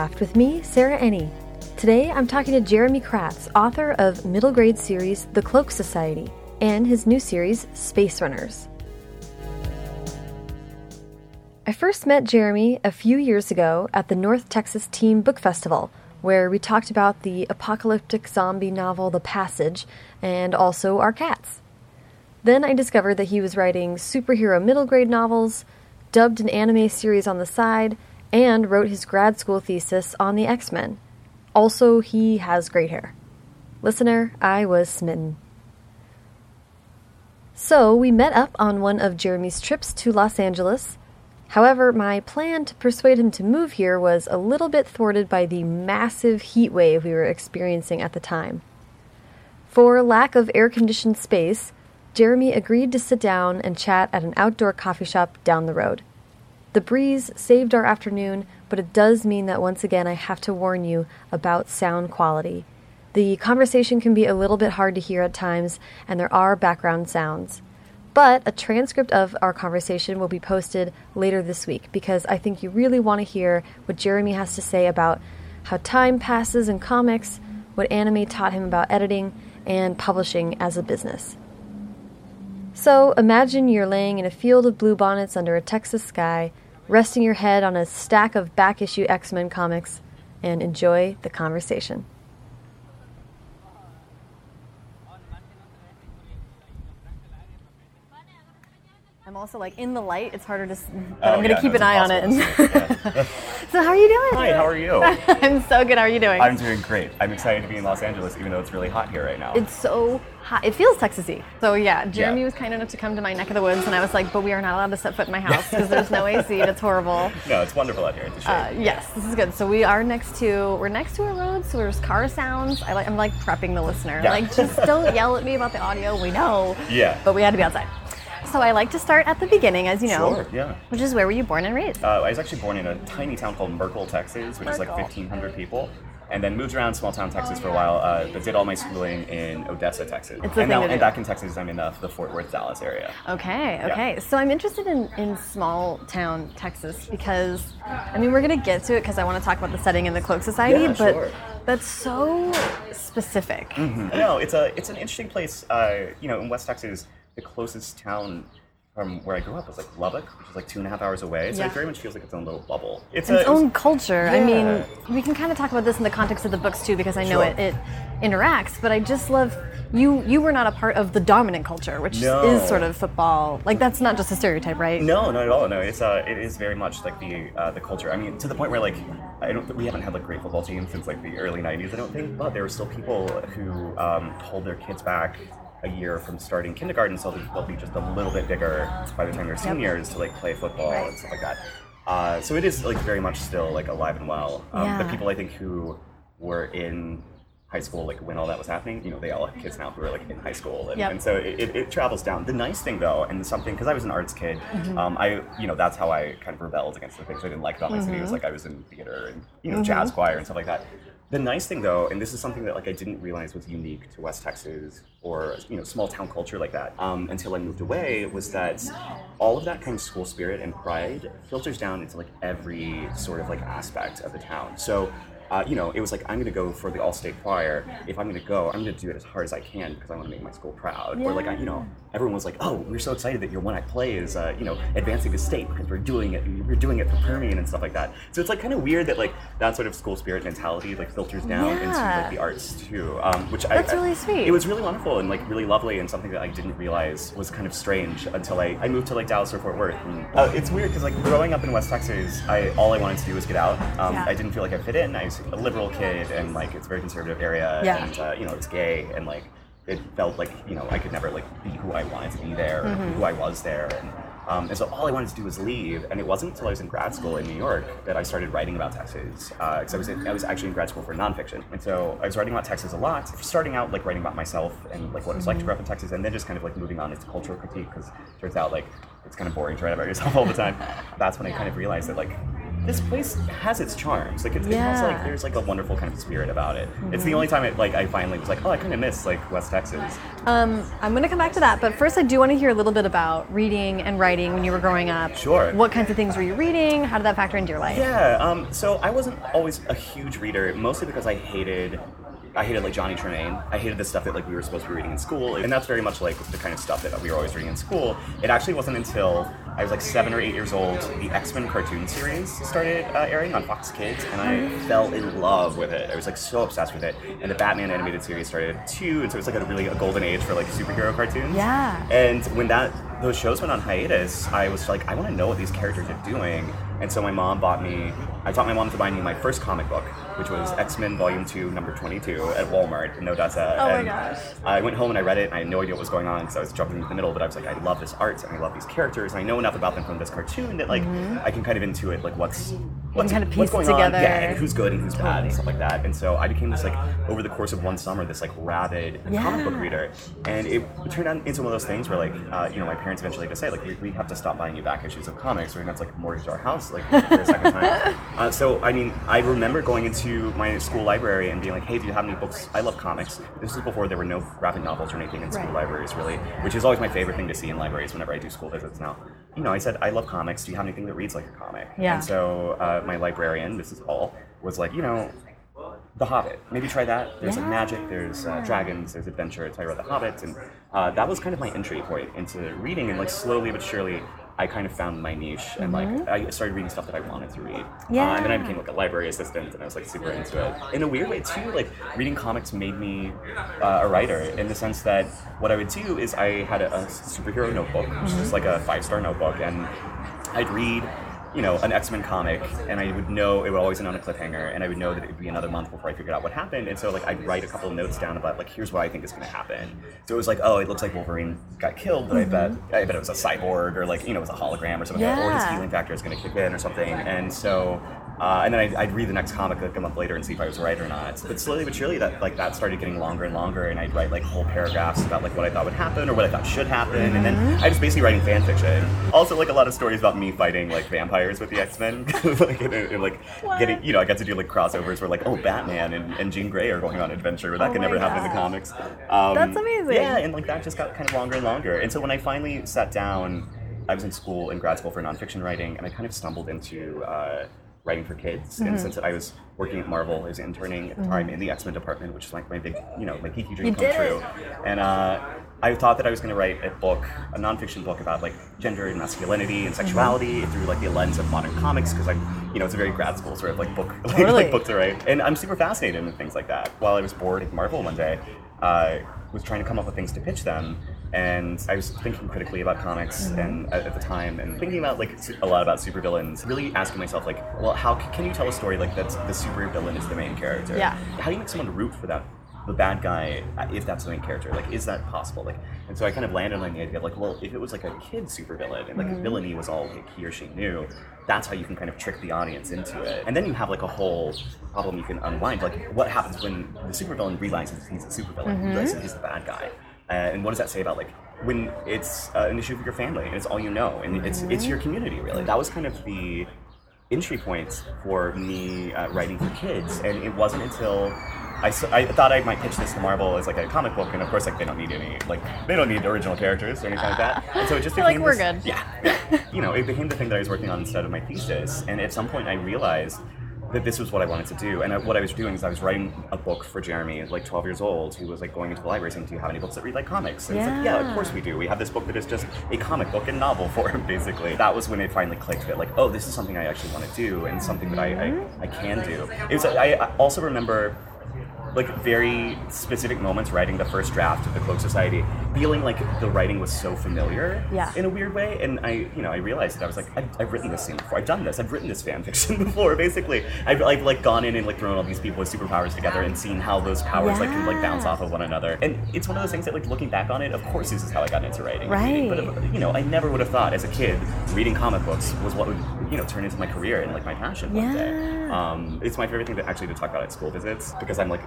Craft with me, Sarah Enni. Today I'm talking to Jeramey Kraatz, author of middle grade series The Cloak Society and his new series Space Runners. I first met Jeramey a few years ago at the North Texas Teen Book Festival, where we talked about the apocalyptic zombie novel The Passage and also our cats. Then I discovered that he was writing superhero middle grade novels, dubbed an anime series on the side, and wrote his grad school thesis on the X Men. Also, he has great hair. Listener, I was smitten. So, we met up on one of Jeramey's trips to Los Angeles. However, my plan to persuade him to move here was a little bit thwarted by the massive heat wave we were experiencing at the time. For lack of air conditioned space, Jeramey agreed to sit down and chat at an outdoor coffee shop down the road. The breeze saved our afternoon, but it does mean that once again I have to warn you about sound quality. The conversation can be a little bit hard to hear at times, and there are background sounds. But a transcript of our conversation will be posted later this week because I think you really want to hear what Jeramey has to say about how time passes in comics, what anime taught him about editing, and publishing as a business. So imagine you're laying in a field of bluebonnets under a Texas sky, resting your head on a stack of back issue X Men comics, and enjoy the conversation. I'm also like in the light. It's harder to, but Oh, I'm gonna yeah, keep no, an eye on it. impossible. so how are you doing? Hi, how are you? I'm so good. How are you doing? I'm doing great. I'm excited to be in Los Angeles, even though it's really hot here right now. It's so hot. It feels Texasy. So yeah, Jeramey Yeah. was kind enough to come to my neck of the woods, and I was like, "But we are not allowed to set foot in my house because there's no AC and it's horrible." no, it's wonderful out here. It's a shame. Uh, yes, this is good. So we are next to we're next to a road, so there's car sounds. I like I'm like prepping the listener. Yeah. Like just don't yell at me about the audio. We know. Yeah. But we had to be outside. So I like to start at the beginning, as you know. Sure, yeah. Which is where were you born and raised? Uh, I was actually born in a tiny town called Merkel, Texas, which is like 1,500 people. And then moved around small town Texas for a while, uh, but did all my schooling in Odessa, Texas. It's the and now, and back in Texas, I'm in uh, the Fort Worth, Dallas area. Okay, okay. So I'm interested in, in small town Texas because, I mean, we're going to get to it because I want to talk about the setting in the Cloak Society, Yeah, but sure. that's so specific. No, it's a it's an interesting place. Uh, you know, in West Texas, the closest town from where I grew up was like Lubbock, which is like two and a half hours away. So Yeah. it very much feels like its own little bubble. It's Its a, own culture. I mean, we can kind of talk about this in the context of the books too because I know Sure. it, it interacts, but I just love. You, you were not a part of the dominant culture, which No. is sort of football. Like that's not just a stereotype, right? No, not at all. No, it's uh, it is very much like the uh, the culture. I mean, to the point where like I don't we haven't had like great football teams since like the early '90s. I don't think, but there were still people who um, hold their kids back a year from starting kindergarten, so they'll be just a little bit bigger by the time they're seniors to like play football and stuff like that. Uh, so it is like very much still like alive and well. Um, The people I think who were in high school like when all that was happening you know they all have kids now who are like in high school and, Yep. and so it, it, it travels down the nice thing though and something because i was an arts kid Mm-hmm. um, i you know that's how i kind of rebelled against the things i didn't like about my city Mm-hmm. was like i was in theater and you know jazz choir and stuff like that the nice thing though and this is something that like i didn't realize was unique to west texas or you know small town culture like that um, until i moved away was that all of that kind of school spirit and pride filters down into like every sort of like aspect of the town. So uh, you know, it was like I'm gonna go for the all-state choir. If I'm gonna go, I'm gonna do it as hard as I can because I want to make my school proud. Or like, I, you know, everyone was like, "Oh, we're so excited that your one-act play is, uh, you know, advancing to state because we're doing it. We're doing it for Permian and stuff like that." So it's like kind of weird that like that sort of school spirit mentality like filters down into like the arts too, um, which That's I, really I- sweet. It was really wonderful and like really lovely and something that I didn't realize was kind of strange until I, I moved to like Dallas or Fort Worth. And, uh, it's weird because like growing up in West Texas, I all I wanted to do was get out. Um, Yeah. I didn't feel like I fit in. I was a liberal kid and like it's a very conservative area Yeah. and uh, you know it's gay and like it felt like you know I could never like be who I wanted to be there, or Mm-hmm. who I was there, and um, and so all I wanted to do was leave. And it wasn't until I was in grad school in New York that I started writing about Texas because I was in, I was actually in grad school for nonfiction, and so I was writing about Texas a lot. Starting out like writing about myself and like what it's like to grow up in Texas, and then just kind of like moving on into cultural critique because turns out like it's kind of boring to write about yourself all the time. That's when I kind of realized that like this place has its charms. Like it, it has like there's like a wonderful kind of spirit about it. It's the only time it like I finally was like, oh, I kind of miss like West Texas. Um, I'm going to come back to that, but first I do want to hear a little bit about reading and writing when you were growing up. Sure. What kinds of things were you reading? How did that factor into your life? Yeah. Um, so I wasn't always a huge reader, mostly because I hated. I hated like Johnny Tremain. I hated the stuff that like we were supposed to be reading in school, and that's very much like the kind of stuff that we were always reading in school. It actually wasn't until I was like seven or eight years old the X Men cartoon series started uh, airing on Fox Kids, and I fell in love with it. I was like so obsessed with it, and the Batman animated series started too, and so it was like a really a golden age for like superhero cartoons. Yeah. And when that those shows went on hiatus, I was like, I want to know what these characters are doing. And so my mom bought me. I taught my mom to buy me my first comic book, which was X Men Volume Two, Number Twenty Two, at Walmart in Odessa. Oh my and gosh. I went home and I read it. and I had no idea what was going on because I was jumping into the middle. But I was like, I love this art and I love these characters. And I know enough about them from this cartoon that like mm-hmm. I can kind of intuit like what's what's, kind of piece it going on, together. yeah, and who's good and who's bad and stuff like that. And so I became this like over the course of one summer this like rabid comic book reader, and it turned out into one of those things where like uh, you know my parents eventually had to say like we, we have to stop buying you back issues of comics or we're gonna have to like mortgage our house like for a second time. Uh, so I mean I remember going into my school library and being like, hey, do you have any books? I love comics. This is before there were no graphic novels or anything in school Right. libraries really, which is always my favorite thing to see in libraries whenever I do school visits now. You know I said I love comics. Do you have anything that reads like a comic? Yeah. And so uh, my librarian, Mrs. Hall, was like, you know, the Hobbit. Maybe try that. There's like magic, there's uh, dragons, there's adventure. So I read The Hobbit, and uh, that was kind of my entry point into reading. And like slowly but surely, I kind of found my niche, and like I started reading stuff that I wanted to read. Uh, Mm-hmm. Yeah. and then I became like a library assistant, and I was like super into it. In a weird way too, like reading comics made me uh, a writer in the sense that what I would do is I had a, a superhero notebook, which is like a five star notebook, and I'd read you know, an X Men comic, and I would know it would always end on a cliffhanger, and I would know that it would be another month before I figured out what happened. And so, like, I'd write a couple of notes down about like, here's what I think is going to happen. So it was like, oh, it looks like Wolverine got killed, but I bet mm-hmm. I bet it was a cyborg or like you know, it was a hologram or something, that, or his healing factor is going to kick in or something. And so. Uh, and then I'd, I'd read the next comic like a month later and see if I was right or not. But slowly but surely, that like that started getting longer and longer, and I'd write like whole paragraphs about like what I thought would happen or what I thought should happen, and then I was basically writing fan fiction. Also, like a lot of stories about me fighting like vampires with the X Men, like and, and, like getting you know I got to do like crossovers where like oh Batman and, and Jean Grey are going on an adventure where that Oh could never happen in the comics. Um, That's amazing. Yeah, and like that just got kind of longer and longer. And so when I finally sat down, I was in school in grad school for nonfiction writing, and I kind of stumbled into uh, writing for kids. Mm-hmm. And since I was working at Marvel, I was interning at the time in the X Men department, which is like my big, you know, my geeky dream You come did true. And uh, I thought that I was going to write a book, a nonfiction book about like gender and masculinity and sexuality Mm-hmm. through like the lens of modern comics because I'm, you know, it's a very grad school sort of like book, like, Totally. like book to write. And I'm super fascinated in things like that. While I was bored at Marvel one day, I was trying to come up with things to pitch them. And I was thinking critically about comics Mm-hmm. and at, at the time, and thinking about like a lot about supervillains. Really asking myself like, well, how c- can you tell a story like that's the supervillain is the main character? Yeah. How do you make someone root for that the bad guy uh, if that's the main character? Like, is that possible? Like, and so I kind of landed on the idea of like, well, if it was like a kid supervillain and like villainy was all like, he or she knew, that's how you can kind of trick the audience into it. And then you have like a whole problem you can unwind. Like, what happens when the supervillain realizes he's a supervillain? Realizes he's the bad guy. Uh, and what does that say about like when it's uh, an issue for your family and it's all you know and it's it's your community really? That was kind of the entry point for me uh, writing for kids, and it wasn't until I thought I might pitch this to Marvel as like a comic book, and of course like they don't need any like they don't need original characters or anything like that, and so it just They're like, became "We're this- good." Yeah, yeah. you know, it became the thing that I was working on instead of my thesis, and at some point I realized that this was what I wanted to do, and uh, what I was doing is I was writing a book for Jeramey, like 12 years old, who was like going into the library saying, "Do you have any books that read like comics?" And it's like, "Yeah, of course we do. We have this book that is just a comic book in novel form, basically." That was when it finally clicked that like, oh, this is something I actually want to do, and something that I, I, I can do. It was. I, I also remember like very specific moments writing the first draft of the Cloak Society, feeling like the writing was so familiar Yeah. in a weird way. And I, you know, I realized that I was like, I've, I've written this scene before. I've done this. I've written this fan fiction before. Basically, I've, I've like gone in and like thrown all these people with superpowers together and seen how those powers like can like bounce off of one another. And it's one of those things that like looking back on it, of course, this is how I got into writing. and reading. But you know, I never would have thought as a kid reading comic books was what would you know turn into my career and like my passion one day. Yeah. Um, it's my favorite thing to actually to talk about at school visits because I'm like,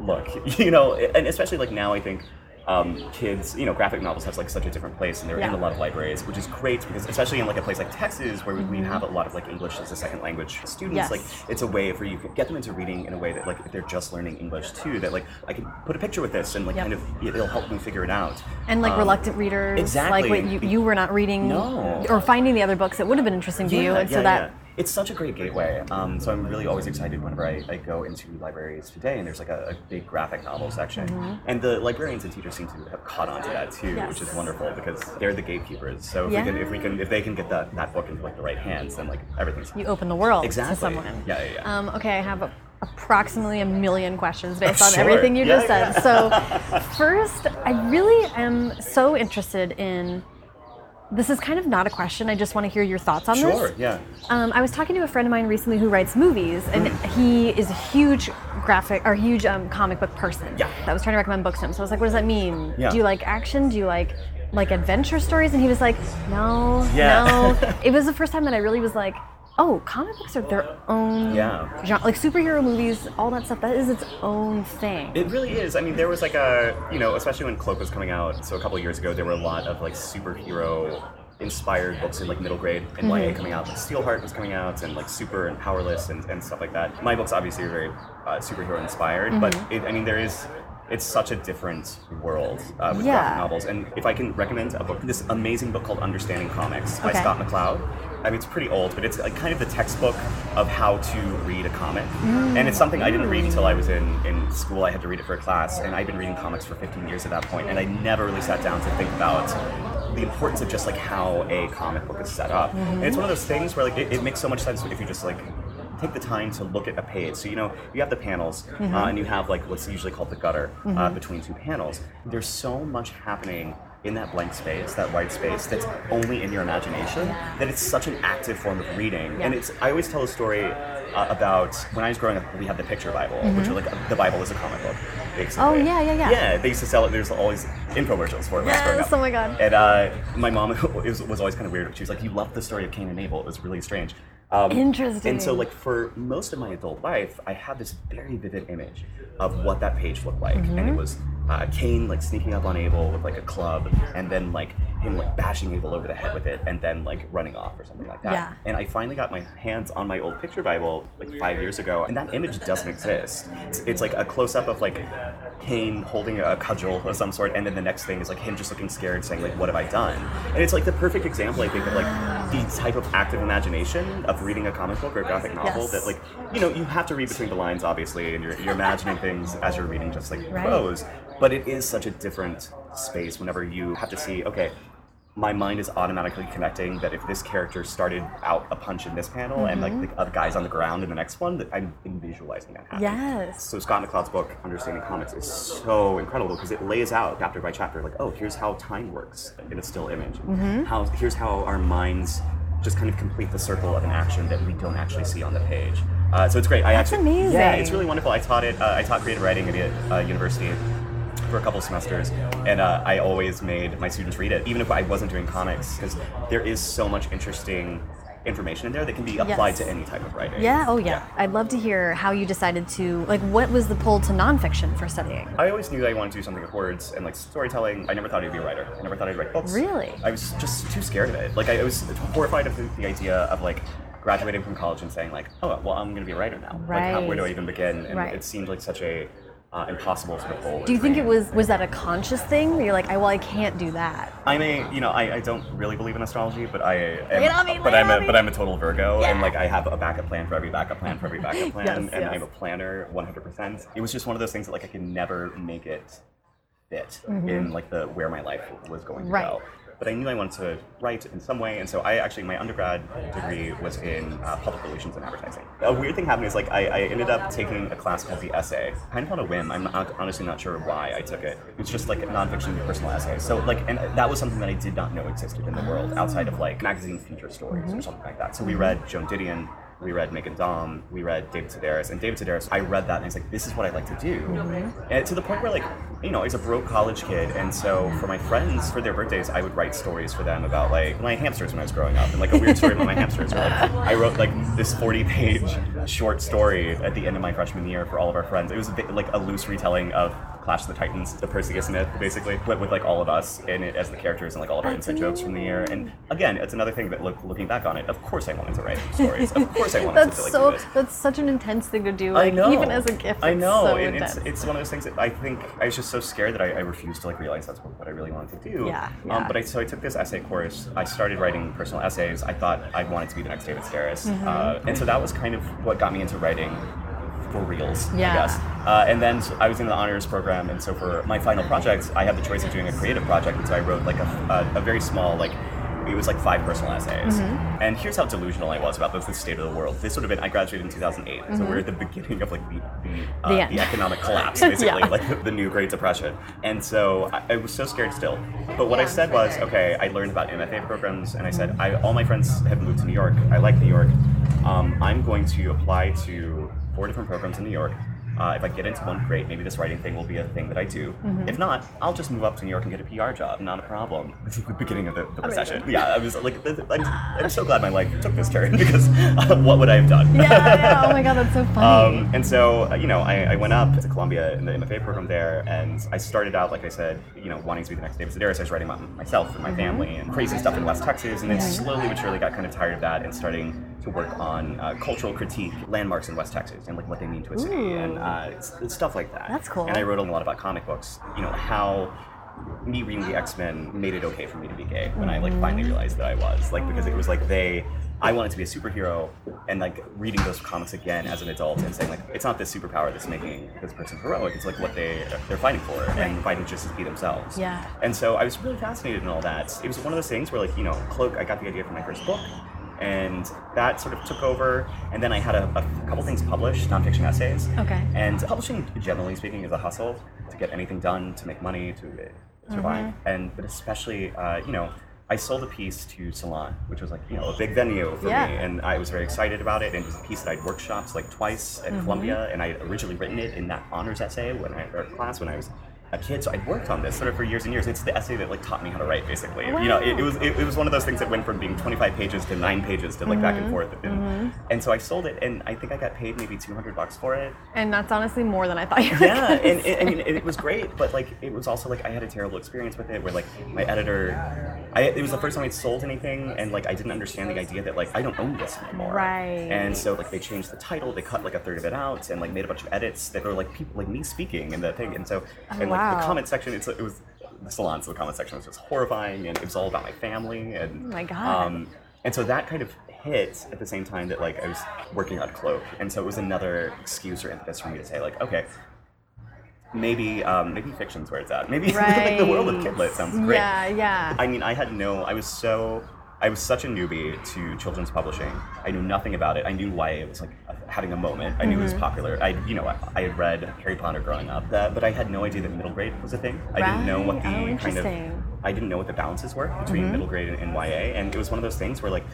look, you know, and especially like now I think. um, kids, you know, graphic novels have like such a different place, and they're in a lot of libraries, which is great because especially in like a place like Texas where we we have a lot of like English as a second language students, Yes. like it's a way for you to get them into reading in a way that like if they're just learning English too, that like I can put a picture with this and like Yep. kind of it'll help me figure it out. And like Um, reluctant readers, exactly. like what you, you were not reading No. or finding the other books that would have been interesting to you, Yeah, and so that yeah. It's such a great gateway. Um, so I'm really always excited whenever I, I go into libraries today and there's like a, a big graphic novel section. And the librarians and teachers seem to have caught on to that too, Mm-hmm. Yes. which is wonderful because they're the gatekeepers. So if we can if we can if they can get that, that book into like the right hands, then like everything's you open the world Exactly. to someone. Yeah, yeah, yeah. Um, okay, I have a, approximately a million questions based on Sure. everything you Yeah, just yeah. said. So, first, I really am so interested in. This is kind of not a question. I just want to hear your thoughts on Sure, this. Sure, yeah. Um, I was talking to a friend of mine recently who writes movies, and Mm. he is a huge graphic or huge um, comic book person. Yeah. That was trying to recommend books to him. So I was like, "What does that mean? Yeah. Do you like action? Do you like like adventure stories?" And he was like, "No, Yeah. no." it was the first time that I really was like, "Oh, comic books are their own Yeah. genre. Like superhero movies, all that stuff. That is its own thing." It really is. I mean, there was like a, you know, especially when Cloak was coming out, so a couple of years ago, there were a lot of like superhero inspired books in like middle grade and YA coming out. Like Steelheart was coming out and like Super and Powerless and, and stuff like that. My books obviously are very uh, superhero inspired, but it, I mean, there is. It's such a different world uh, with Yeah. graphic novels. And if I can recommend a book, this amazing book called Understanding Comics by Okay. Scott McCloud. I mean, it's pretty old, but it's like kind of the textbook of how to read a comic. And it's something I didn't read until I was in, in school. I had to read it for a class, and I'd been reading comics for 15 years at that point, and I never really sat down to think about the importance of just like how a comic book is set up. And it's one of those things where like it, it makes so much sense if you just like take the time to look at a page. So you know you have the panels, uh, and you have like what's usually called the gutter uh, between two panels. There's so much happening in that blank space, that white space, that's only in your imagination. That it's such an active form of reading. And it's I always tell a story uh, about when I was growing up. We had the picture Bible, which was like the Bible is a comic book. Basically. Oh, yeah, yeah, yeah. Yeah, they used to sell it. There's always infomercials for it. Yes, oh my God. And uh, my mom was, was always kind of weird. She was like, "You love the story of Cain and Abel." It was really strange. Um, Interesting. And so, like for most of my adult life, I had this very vivid image of what that page looked like, and Mm-hmm. it was uh, Cain like sneaking up on Abel with like a club, and then like him like bashing Abel over the head with it, and then like running off or something like that. Yeah. And I finally got my hands on my old picture Bible like five years ago, and that image doesn't exist. It's, it's like a close up of like Cain holding a cudgel of some sort, and then the next thing is like him just looking scared, saying like, "What have I done?" And it's like the perfect example, I think, of like the type of active imagination of reading a comic book or a graphic novel Yes. that like you know you have to read between the lines, obviously, and you're, you're imagining things as you're reading, just like Right. prose. But it is such a different space whenever you have to see, okay, my mind is automatically connecting that if this character started out a punch in this panel and like the other guy's on the ground in the next one, that I'm visualizing that happening. Yes. So Scott McCloud's book, Understanding Comics, is so incredible because it lays out chapter by chapter, like, oh, here's how time works in a still image. Mm-hmm. How here's how our minds just kind of complete the circle of an action that we don't actually see on the page. Uh, so it's great. I That's actually, amazing. Yeah, it's really wonderful. I taught it. Uh, I taught creative writing at a uh, university for a couple semesters, and uh, I always made my students read it, even if I wasn't doing comics, because there is so much interesting information in there that can be applied Yes. to any type of writing. Yeah, oh yeah. I'd love to hear how you decided to, like, what was the pull to nonfiction for studying? I always knew that I wanted to do something with words and like storytelling. I never thought I'd be a writer. I never thought I'd write books. Really? I was just too scared of it. Like I, was horrified of the, the idea of like graduating from college and saying like, oh well, I'm going to be a writer now. Like how, where do I even begin? And Right. it seemed like such a uh, impossible sort of goal. Do you think it was was that a conscious thing? Where you're like, I well, I can't do that. I'm a, you know, I, I don't really believe in astrology, but I am, Lay it on me, but I'm a, but I'm a total Virgo, and like I have a backup plan for every backup plan for every backup plan, Yes, and yes. I'm a planner 100%. It was just one of those things that like I could never make it fit in like the where my life was going to Mm-hmm. Right. go. But I knew I wanted to write in some way, and so I actually my undergrad degree was in uh, public relations and advertising. A weird thing happened is like I, I ended up taking a class called the essay, kind of on a whim. I'm not, honestly not sure why I took it. It's just like a nonfiction personal essay. So like, and that was something that I did not know existed in the world outside of like magazine feature stories or something like that. So we read Joan Didion. We read Meghan Daum, we read David Sedaris, and David Sedaris, I read that and I was like, this is what I'd like to do. And to the point where like, you know, I was a broke college kid, and so for my friends, for their birthdays, I would write stories for them about like my hamsters when I was growing up, and like a weird story about my hamsters. Or, like, I wrote like this 40-page short story at the end of my freshman year for all of our friends. It was a bit, like a loose retelling of Clash of the Titans, the Perseus myth, basically, but with like all of us in it as the characters and like all of our inside jokes from the year. And again, it's another thing that look, looking back on it, of course I wanted to write stories. Of course I wanted That's to like, so. That's such an intense thing to do. I know. even as a gift. I it's know, So and it's intense. it's one of those things that I think I was just so scared that I, I refused to like realize that's what, what I really wanted to do. Yeah, Um, yeah. but I so I took this essay course. I started writing personal essays. I thought I wanted to be the next David Sedaris, Mm-hmm. uh, and so that was kind of what got me into writing for reals, Yeah. I guess. Uh, and then I was in the honors program, and so for my final project, I had the choice of doing a creative project, and so I wrote like a, a, a very small like. It was like five personal essays. Mm-hmm. And here's how delusional I was about the, the state of the world. This would have been, I graduated in 2008, so we're at the beginning of like the, the, uh, Mm-hmm. The the economic collapse, basically, Yeah. like the, the new Great Depression. And so I, I was so scared still. But what I said was, okay, I learned about MFA programs, and I said, I, all my friends have moved to New York. I like New York. Um, I'm going to apply to four different programs in New York. Uh, if I get into one, great. Maybe this writing thing will be a thing that I do. Mm-hmm. If not, I'll just move up to New York and get a PR job. Not a problem. This is the beginning of the, the recession. Yeah, I was like, I'm, I'm so glad my life took this turn because uh, what would I have done? yeah, yeah. Oh my god, that's so funny. Um, and so, uh, you know, I, I went up to Columbia in the MFA program there, and I started out, like I said, you know, wanting to be the next David Sedaris. I was writing about myself and my family and crazy stuff in West Texas, and then slowly but surely got kind of tired of that and starting to work on uh, cultural critique, landmarks in West Texas, and like what they mean to a city, and uh, s- stuff like that. That's cool. And I wrote a lot about comic books, you know, how me reading the X Men made it okay for me to be gay when I like finally realized that I was like because it was like they I wanted to be a superhero and like reading those comics again as an adult and saying like it's not this superpower that's making this person heroic it's like what they they're fighting for and fighting just to be themselves Yeah. and so I was really fascinated in all that it was one of those things where like you know cloak I got the idea for my first book and that sort of took over and then I had a, a couple things published nonfiction essays Okay. and publishing, generally speaking, is a hustle to get anything done, to make money, to uh, survive. Mm-hmm. And but especially, uh, you know, I sold a piece to Salon, which was like you know a big venue for Yeah. me, and I was very excited about it. And it was a piece that I'd workshopped like twice Mm-hmm. at Columbia, and I had originally written it in that honors essay when I or class when I was. A kid, so I worked on this sort of for years and years. It's the essay that like taught me how to write, basically. You know, it, it was it, it was one of those things that went from being 25 pages to nine pages to like back Mm-hmm. and forth. And, and so I sold it, and I think I got paid maybe 200 bucks for it and that's honestly more than I thought you were. yeah, and, and I mean, it was great, but like, it was also like I had a terrible experience with it, where like my editor, I it was the first time I'd sold anything, and like I didn't understand the idea that like I don't own this anymore. Right. And so like they changed the title, they cut like a third of it out, and like made a bunch of edits that were like people like me speaking in the thing, and so and like wow. The comment section, it's it was the salon, so the comment section was just horrifying, and it was all about my family, and Oh my God. um, and so that kind of hit at the same time that like I was working on Cloak, and so it was another excuse or impetus for me to say like, okay, maybe um, maybe fiction's where it's at. Maybe like the world of Right. Kidlit sounds great. Yeah, yeah. I mean, I had no. I was so. I was such a newbie to children's publishing. I knew nothing about it. I knew why it was like having a moment. I knew it was Mm-hmm. popular. I, you know, I, I had read Harry Potter growing up, that, but I had no idea that middle grade was a thing. I didn't know what the Oh, kind of. Mm-hmm. I didn't know what the balances were between middle grade and, and YA, and it was one of those things where like,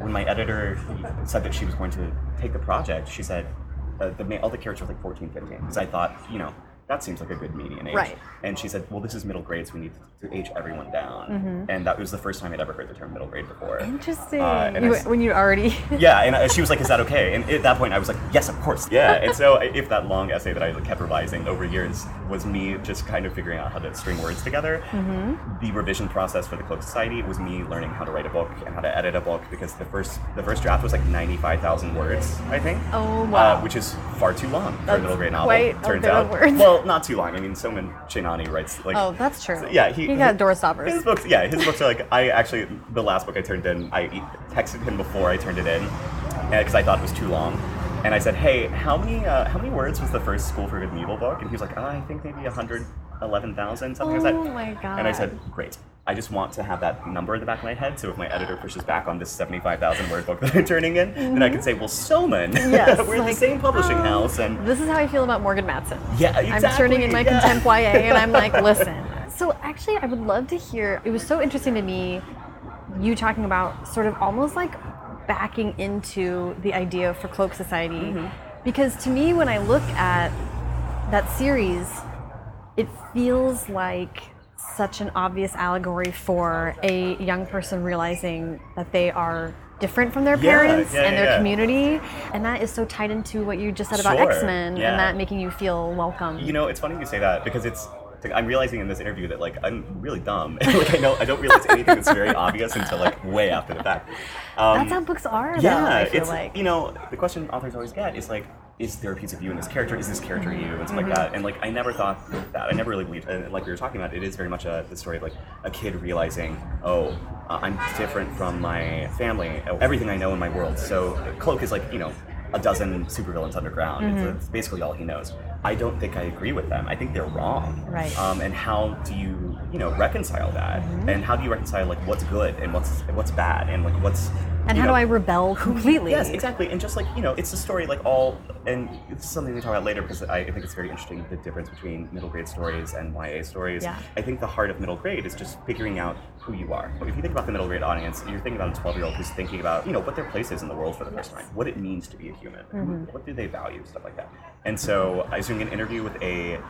when my editor said that she was going to take the project, she said, uh, the all the characters were like 14, 15. Because I thought, you know, that seems like a good median age. Right. And she said, well, this is middle grade, so we need to age everyone down. Mm-hmm. And that was the first time I'd ever heard the term middle grade before. Interesting. Uh, You- I when you already. yeah, and uh, she was like, "Is that okay?" And at that point, I was like, "Yes, of course." Yeah, and so if that long essay that I kept revising over years was me just kind of figuring out how to string words together, Mm-hmm. the revision process for the Cloak Society was me learning how to write a book and how to edit a book because the first the first draft was like ninety five thousand words, I think. Oh, wow. Uh, which is far too long for a middle grade novel. quite a turns bit of out. words. Well, not too long. I mean, Soman Chainani writes like. Oh, that's true. Yeah, he, he got his- door stoppers. His books, yeah, his books are like I actually the last book I turned in, I texted him before I turned it in because I thought it was too long, and I said, "Hey, how many uh, how many words was the first School for Good and Evil book?" And he was like, oh, "I think maybe a hundred eleven thousand something like Oh that." my And I said, "Great." I just want to have that number in the back of my head, so if my editor pushes back on this seventy-five thousand word book that I'm turning in, then I can say, "Well, Soman, Mm-hmm. Yes, we're in the same publishing um, house, and This is how I feel about Morgan Matson. Yeah, I'm turning in my exactly, yeah. contempt YA and I'm like, listen. So actually, I would love to hear. It was so interesting to me, you talking about sort of almost like backing into the idea for Cloak Society, Mm-hmm. because to me, when I look at that series, it feels like such an obvious allegory for a young person realizing that they are different from their parents yeah, and their yeah. community, and that is so tied into what you just said about Sure, X Men yeah. and that making you feel welcome. You know, it's funny you say that because it's. I'm realizing in this interview that like I'm really dumb. like I know I don't realize anything that's very obvious until like way after the fact. Um, That's how books are. though, yeah, I feel it's like. you know the question authors always get is like, is there a piece of you in this character? Is this character you and stuff like that? And like I never thought that. I never really believed. And like we were talking about, it is very much a the story of like a kid realizing, oh, uh, I'm different from my family. Everything I know in my world. So Cloak is like you know a dozen supervillains underground. It's, it's basically all he knows. I don't think I agree with them. I think they're wrong. Right. Um, and how do you, you know, reconcile that? And how do you reconcile like what's good and what's what's bad and like what's and how know, do I rebel completely? Yes, exactly. And just like, you know, it's a story like all, and it's something we talk about later because I, I think it's very interesting the difference between middle grade stories and YA stories. Yeah. I think the heart of middle grade is just figuring out who you are. If you think about the middle grade audience, you're thinking about a 12 year old who's thinking about, you know, what their place is in the world for the first time, what it means to be a human, mm-hmm. what do they value, stuff like that. And so I was doing an interview with a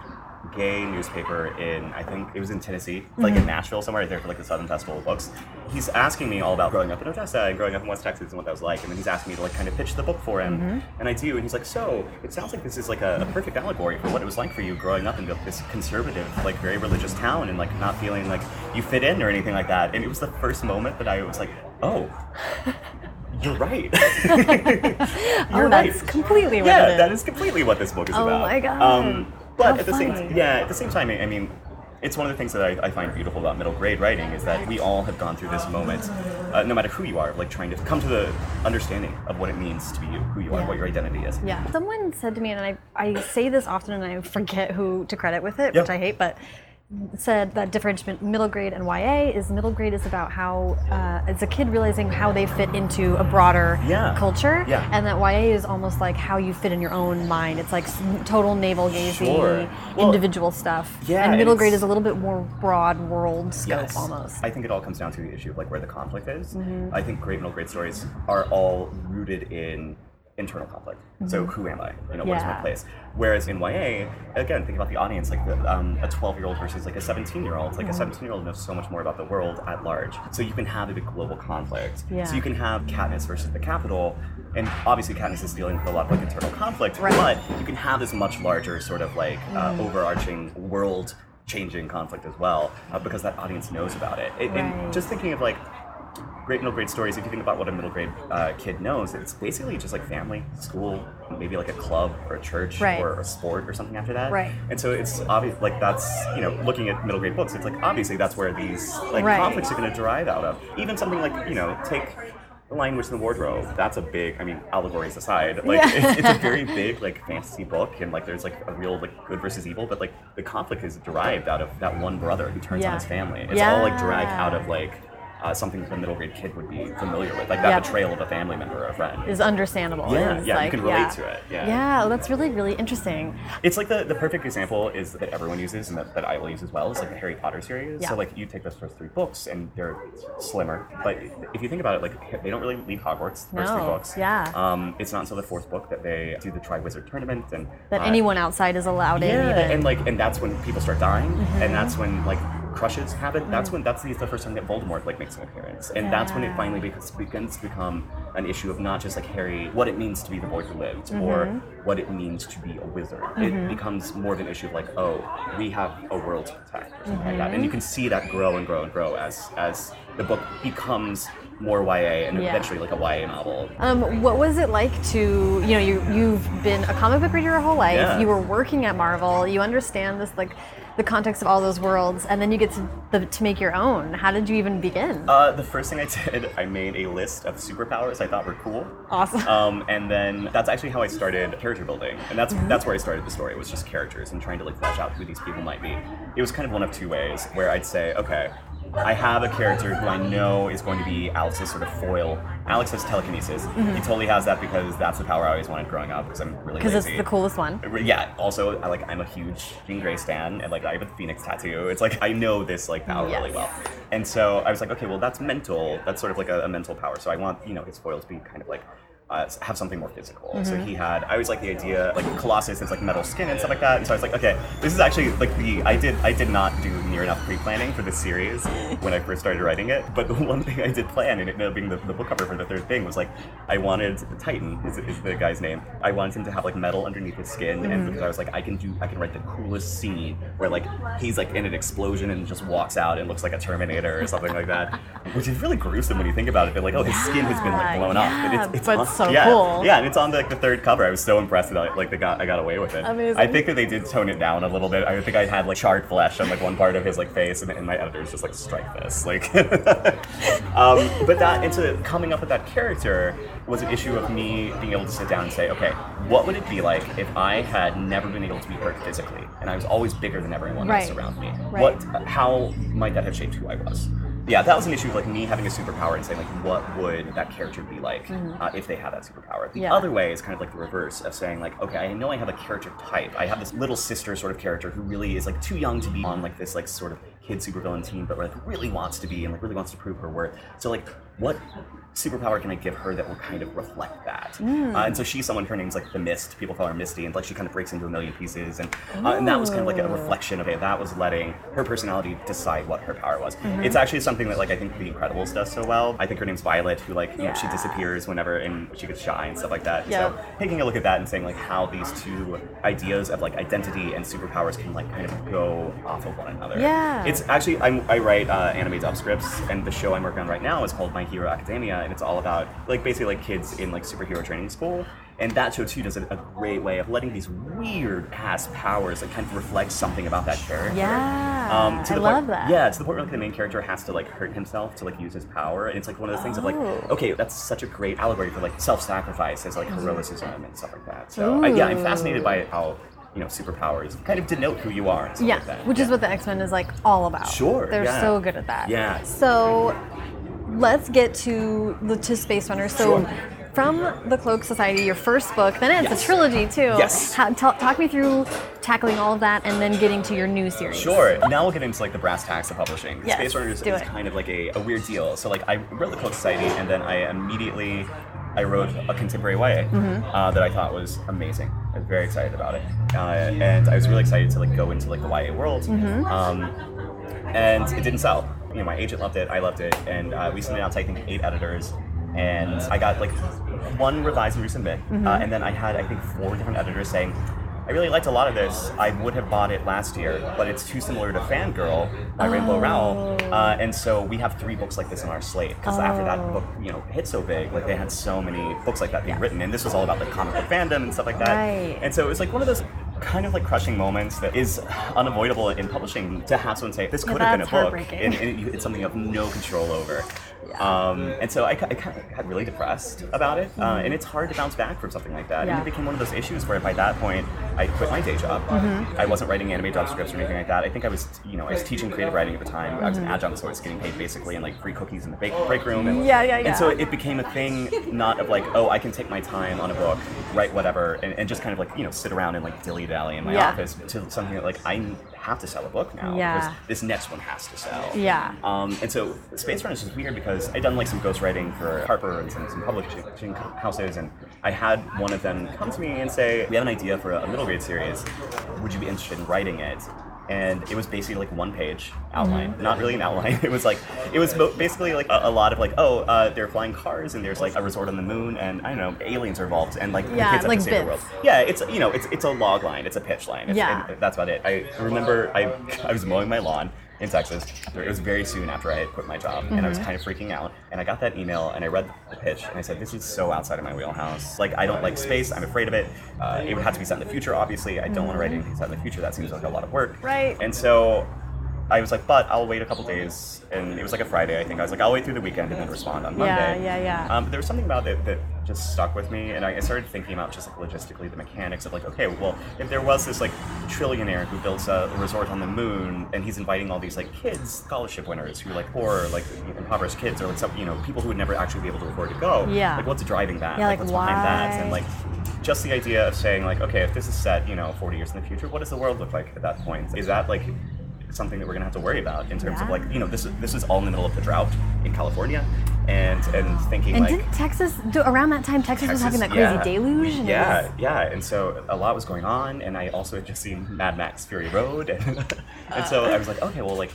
gay newspaper in I think it was in Tennessee, like in Nashville somewhere right there for like the Southern Festival of Books. He's asking me all about growing up in Odessa and growing up in West Texas and what that was like, and then he's asking me to like kind of pitch the book for him, and I do, and he's like, so it sounds like this is like a, a perfect allegory for what it was like for you growing up in this conservative, like very religious town, and like not feeling like you fit in or anything like that. And it was the first moment that I was like, oh. You're right. You're oh, that's right completely what yeah, it is. that is completely what this book is Oh about. Oh my God. Um, but How at the same, yeah, at the same time, I mean, it's one of the things that I, I find beautiful about middle grade writing is that we all have gone through this moment, uh, no matter who you are, like trying to come to the understanding of what it means to be you, who you are, Yeah. what your identity is. Yeah. Someone said to me, and I, I say this often and I forget who to credit with it, Yeah. which I hate, but said that difference between middle grade and YA is middle grade is about how, uh, it's a kid realizing how they fit into a broader Yeah. culture. Yeah. And that YA is almost like how you fit in your own mind. It's like total navel gazing, Sure. Well, individual stuff. yeah, And and middle grade is a little bit more broad world scope Yes. almost. I think it all comes down to the issue of like where the conflict is. Mm-hmm. I think great middle grade stories are all rooted in internal conflict. So who am I? You know, what is my Mm-hmm. Place? Whereas in YA, again, think about the audience, like the, um, a 12 year old versus like a 17 year old. Mm-hmm. Like a 17 year old knows so much more about the world at large. So you can have a big global conflict. Yeah. So you can have Katniss versus the Capitol, and obviously Katniss is dealing with a lot of like internal conflict, Right. but you can have this much larger sort of like uh, Mm-hmm. overarching world changing conflict as well uh, because that audience knows about it. And- Right. And just thinking of like great middle grade stories, if you think about what a middle grade uh, kid knows, it's basically just like family, school, maybe like a club or a church Right. or a sport or something after that. Right. And so it's obvious, like that's, you know, looking at middle grade books, it's like obviously that's where these like Right. conflicts are going to derive out of. Even something like, you know, take the language in the wardrobe that's a big i mean allegories aside like Yeah. it's, it's a very big like fantasy book and like there's like a real like good versus evil but like the conflict is derived out of that one brother who turns Yeah. on his family it's all like derived out of like uh, something that a middle grade kid would be familiar with like that Yep. betrayal of a family member or a friend is understandable. Yeah, It's yeah, you can relate yeah. to it, yeah. Yeah, that's really, really interesting. It's like the, the perfect example is that everyone uses and that, that I will use as well is like the Harry Potter series. Yeah. So like you take those first three books and they're slimmer, but if you think about it, like they don't really leave Hogwarts the first three No, books. yeah. Um, it's not until the fourth book that they do the Triwizard Tournament and That uh, anyone outside is allowed in. yeah, Even. Mm-hmm. and like and that's when people start dying, and that's when like crushes happen. That's when that's the, first time that Voldemort like makes an appearance, and that's when it finally becomes, begins to become an issue of not just like Harry, what it means to be the boy who lived, Mm-hmm. or what it means to be a wizard. It becomes more of an issue of like, oh, we have a world to protect, or something like that, Mm-hmm. and you can see that grow and grow and grow as as the book becomes more YA and Yeah. eventually like a YA novel. Um, what was it like to, you know, you, you've been a comic book reader your whole life, Yeah. you were working at Marvel, you understand this, like, the context of all those worlds, and then you get to, the, to make your own. How did you even begin? Uh, the first thing I did, I made a list of superpowers I thought were cool. awesome. Um, and then that's actually how I started character building, and that's that's where I started the story. It was just characters and trying to like flesh out who these people might be. It was kind of one of two ways where I'd say, okay, I have a character who I know is going to be Alex's sort of foil. Alex has telekinesis. Mm-hmm. He totally has that because that's the power I always wanted growing up because I'm really Because it's the coolest one. Uh, yeah. Also, I, like I'm a huge Jean Grey stan, and like I have a Phoenix tattoo. It's like I know this like power really well, and so I was like, okay, well that's mental. That's sort of like a, a mental power. So I want you know his foils to be kind of like uh, have something more physical. So he had, I always like the idea, like Colossus is like metal skin and stuff like that. And so I was like, okay, this is actually like the, I did, I did not do near enough pre-planning for this series when I first started writing it. But the one thing I did plan, and it ended up being the, the book cover for the third thing, was like, I wanted the Titan is, is the guy's name. I wanted him to have like metal underneath his skin, and because I was like, I can do, I can write the coolest scene where like he's like in an explosion and just walks out and looks like a Terminator or something like that, which is really gruesome when you think about it. But like, oh, his skin has been like blown off. It's, And but on- so yeah, cool. Yeah, and it's on like the third cover. I was so impressed that I, like they got I got away with it. Amazing. I think that they did tone it down a little bit. I think I had like charred flesh on like one part of his like face, and, and my editors just like strike this like. um, but that into coming up with that character was an issue of me being able to sit down and say, okay, what would it be like if I had never been able to be hurt physically, and I was always bigger than everyone else around me? Right. What? How might that have shaped who I was? Yeah, that was an issue of like me having a superpower and saying like, what would that character be like uh, if they had that superpower? The Yeah. other way is kind of like the reverse of saying like, okay, I know I have a character type. I have this little sister sort of character who really is like too young to be on like this like sort of kid supervillain team, but like really wants to be and like really wants to prove her worth. So like, what superpower can I give her that will kind of reflect that? Uh, and so she's someone. Her name's like the Mist. People call her Misty, and like she kind of breaks into a million pieces, and uh, and that was kind of like a reflection of it. That was letting her personality decide what her power was. It's actually something that like I think The Incredibles does so well. I think her name's Violet, who like you know she disappears whenever and she gets shy and stuff like that. Yep. So taking a look at that and saying like how these two ideas of like identity and superpowers can like kind of go off of one another. Yeah. It's actually I'm, I write uh, anime dub scripts, and the show I'm working on right now is called My Hero Academia, and it's all about like basically like kids in like superhero training school. And that show too does a, a great way of letting these weird ass powers that kind of reflect something about that character. Yeah, Um, to I the love point, that. Yeah, to the point where like, the main character has to like hurt himself to like use his power, and it's like one of those things of like, Oh. okay, that's such a great allegory for like self-sacrifice as like heroicism and stuff like that. So I, yeah, I'm fascinated by how you know superpowers kind of denote who you are. And stuff Yeah, like that. which is what the X Men is like all about. Sure, they're yeah. so good at that. Yeah. So let's get to the to Space Runner. So. Sure. From the Cloak Society, your first book, then it's Yes. a trilogy too. Yes. How, ta- talk me through tackling all of that and then getting to your new series. Sure. Now we'll get into like the brass tacks of publishing. Yes, Space Runners is it. kind of like a, a weird deal. So like I wrote the Cloak Society, and then I immediately I wrote a contemporary YA Mm-hmm. uh, that I thought was amazing. I was very excited about it, uh, and I was really excited to like go into like the YA world. Mm-hmm. Um, and it didn't sell. You know, my agent loved it, I loved it, and uh, we sent it out to I think eight editors, and I got like one revised and resubmit, Mm-hmm. uh, and then I had I think four different editors saying. I really liked a lot of this. I would have bought it last year, but it's too similar to Fangirl by Rainbow Rowell. Uh, and so we have three books like this on our slate. Because after that Oh. book, you know, hit so big, like they had so many books like that being written, and this was all about like comic book fandom and stuff like that. Right. And so it was like one of those kind of like crushing moments that is unavoidable in publishing to have someone say this Yeah, could have been a book, and, and it's something you have no control over. Um, and so I, I kind of got really depressed about it, uh, and it's hard to bounce back from something like that. Mm-hmm. Yeah. And it became one of those issues where by that point I quit my day job. Mm-hmm. I wasn't writing anime job scripts or anything like that. I think I was, you know, I was teaching creative writing at the time. I was Mm-hmm. an adjunct, so I was getting paid basically in like free cookies in the bake- break room. And, Yeah, yeah, yeah. And so it became a thing, not of like, oh, I can take my time on a book, write whatever, and, and just kind of like, you know, sit around and like dilly dally in my Yeah. office to something that like I have to sell a book now Yeah. because this next one has to sell. Yeah. Um, and so Space Runners is weird because I'd done like some ghostwriting for Harper and some, some publishing houses, and I had one of them come to me and say, "We have an idea for a middle grade series. Would you be interested in writing it?" And it was basically like one page outline, Mm-hmm. not really an outline. It was like it was basically like a, a lot of like, oh, uh, they're flying cars and there's like a resort on the moon and I don't know, aliens are involved and like Yeah, the kids have to save the world. Yeah, it's you know, it's it's a log line, it's a pitch line. It's, Yeah. and that's about it. I remember I I was mowing my lawn in Texas. It was very soon after I had quit my job, and I Mm-hmm. was kind of freaking out. And I got that email, and I read the pitch, and I said, "This is so outside of my wheelhouse. Like, I don't like space. I'm afraid of it. Uh, it would have to be set in the future. Obviously, I don't want to write anything set in the future. That seems like a lot of work. Mm-hmm. Right. And so." I was like, but I'll wait a couple days, and it was like a Friday, I think. I was like, I'll wait through the weekend and then respond on Monday. yeah, yeah. yeah. Um, there was something about it that just stuck with me, and I I started thinking about just like logistically the mechanics of like, okay, well, if there was this like trillionaire who builds a resort on the moon, and he's inviting all these like kids, scholarship winners who are like poor, like impoverished kids, or like some, you know, people who would never actually be able to afford to go. Yeah. Like, what's driving that? Yeah, like, what's behind that? And like, just the idea of saying like, okay, if this is set, you know, 40 years in the future, what does the world look like at that point? Is that like something that we're gonna have to worry about in terms of like, you know, this is this is all in the middle of the drought in California, and and thinking And like didn't Texas do, around that time? Texas, was having that crazy yeah. deluge. And Yeah, was- yeah, and so a lot was going on, and I also had just seen Mad Max Fury Road, and, and so I was like, okay, well, like,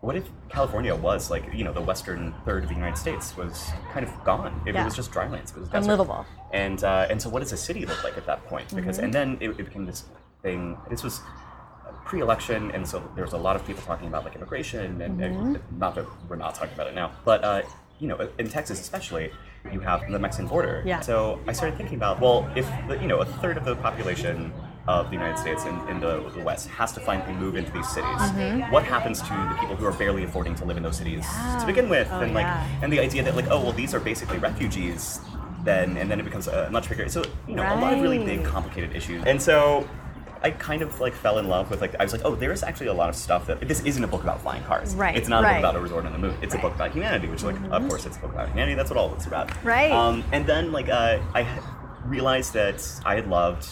what if California was like, you know, the western third of the United States was kind of gone? If Yeah. it was just drylands, it was desert. Unlivable. And uh, and so, what does a city look like at that point? Because Mm-hmm. and then it, it became this thing. This was pre-election, and so there was a lot of people talking about like immigration, and, and Mm-hmm. not that we're not talking about it now, but uh, you know, in Texas especially, you have the Mexican border. Yeah. So I started thinking about, well, if the, you know a third of the population of the United States in, in the, the West has to finally move into these cities, Mm-hmm. what happens to the people who are barely affording to live in those cities to begin with? Oh, and like, yeah. and the idea that like, oh well, these are basically refugees. Then and then it becomes a much bigger. So you know, a lot of really big, complicated issues. And so I kind of like fell in love with like I was like, oh, there is actually a lot of stuff that this isn't a book about flying cars. Right, It's not a right. book about a resort on the moon. It's a book about humanity, which like of course it's a book about humanity. That's what all books are about. Right. Um, and then like uh, I realized that I had loved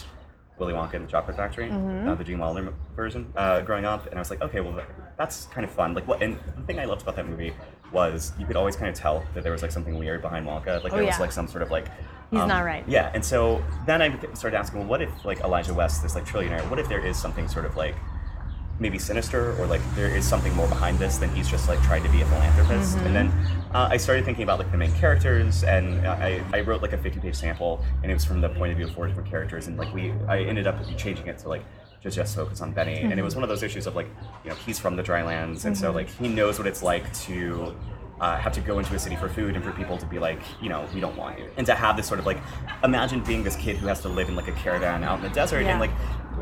Willy Wonka and the Chocolate Factory, uh, the Gene Wilder version, uh, growing up, and I was like, okay, well that's kind of fun. Like what? And the thing I loved about that movie was you could always kind of tell that there was like something weird behind Wonka. Like Oh, there was like some sort of like He's um, not right. Yeah, and so then I started asking, well, what if like Elijah West, this like trillionaire, what if there is something sort of like maybe sinister or like there is something more behind this than he's just like trying to be a philanthropist? And then uh, I started thinking about like the main characters, and I, I wrote like a 50-page sample, and it was from the point of view of four different characters, and like we I ended up changing it to like just just focus on Benny, and it was one of those issues of like you know he's from the drylands, and so like he knows what it's like to uh, have to go into a city for food and for people to be like, you know, we don't want you. And to have this sort of like, imagine being this kid who has to live in like a caravan out in the desert Yeah. and like,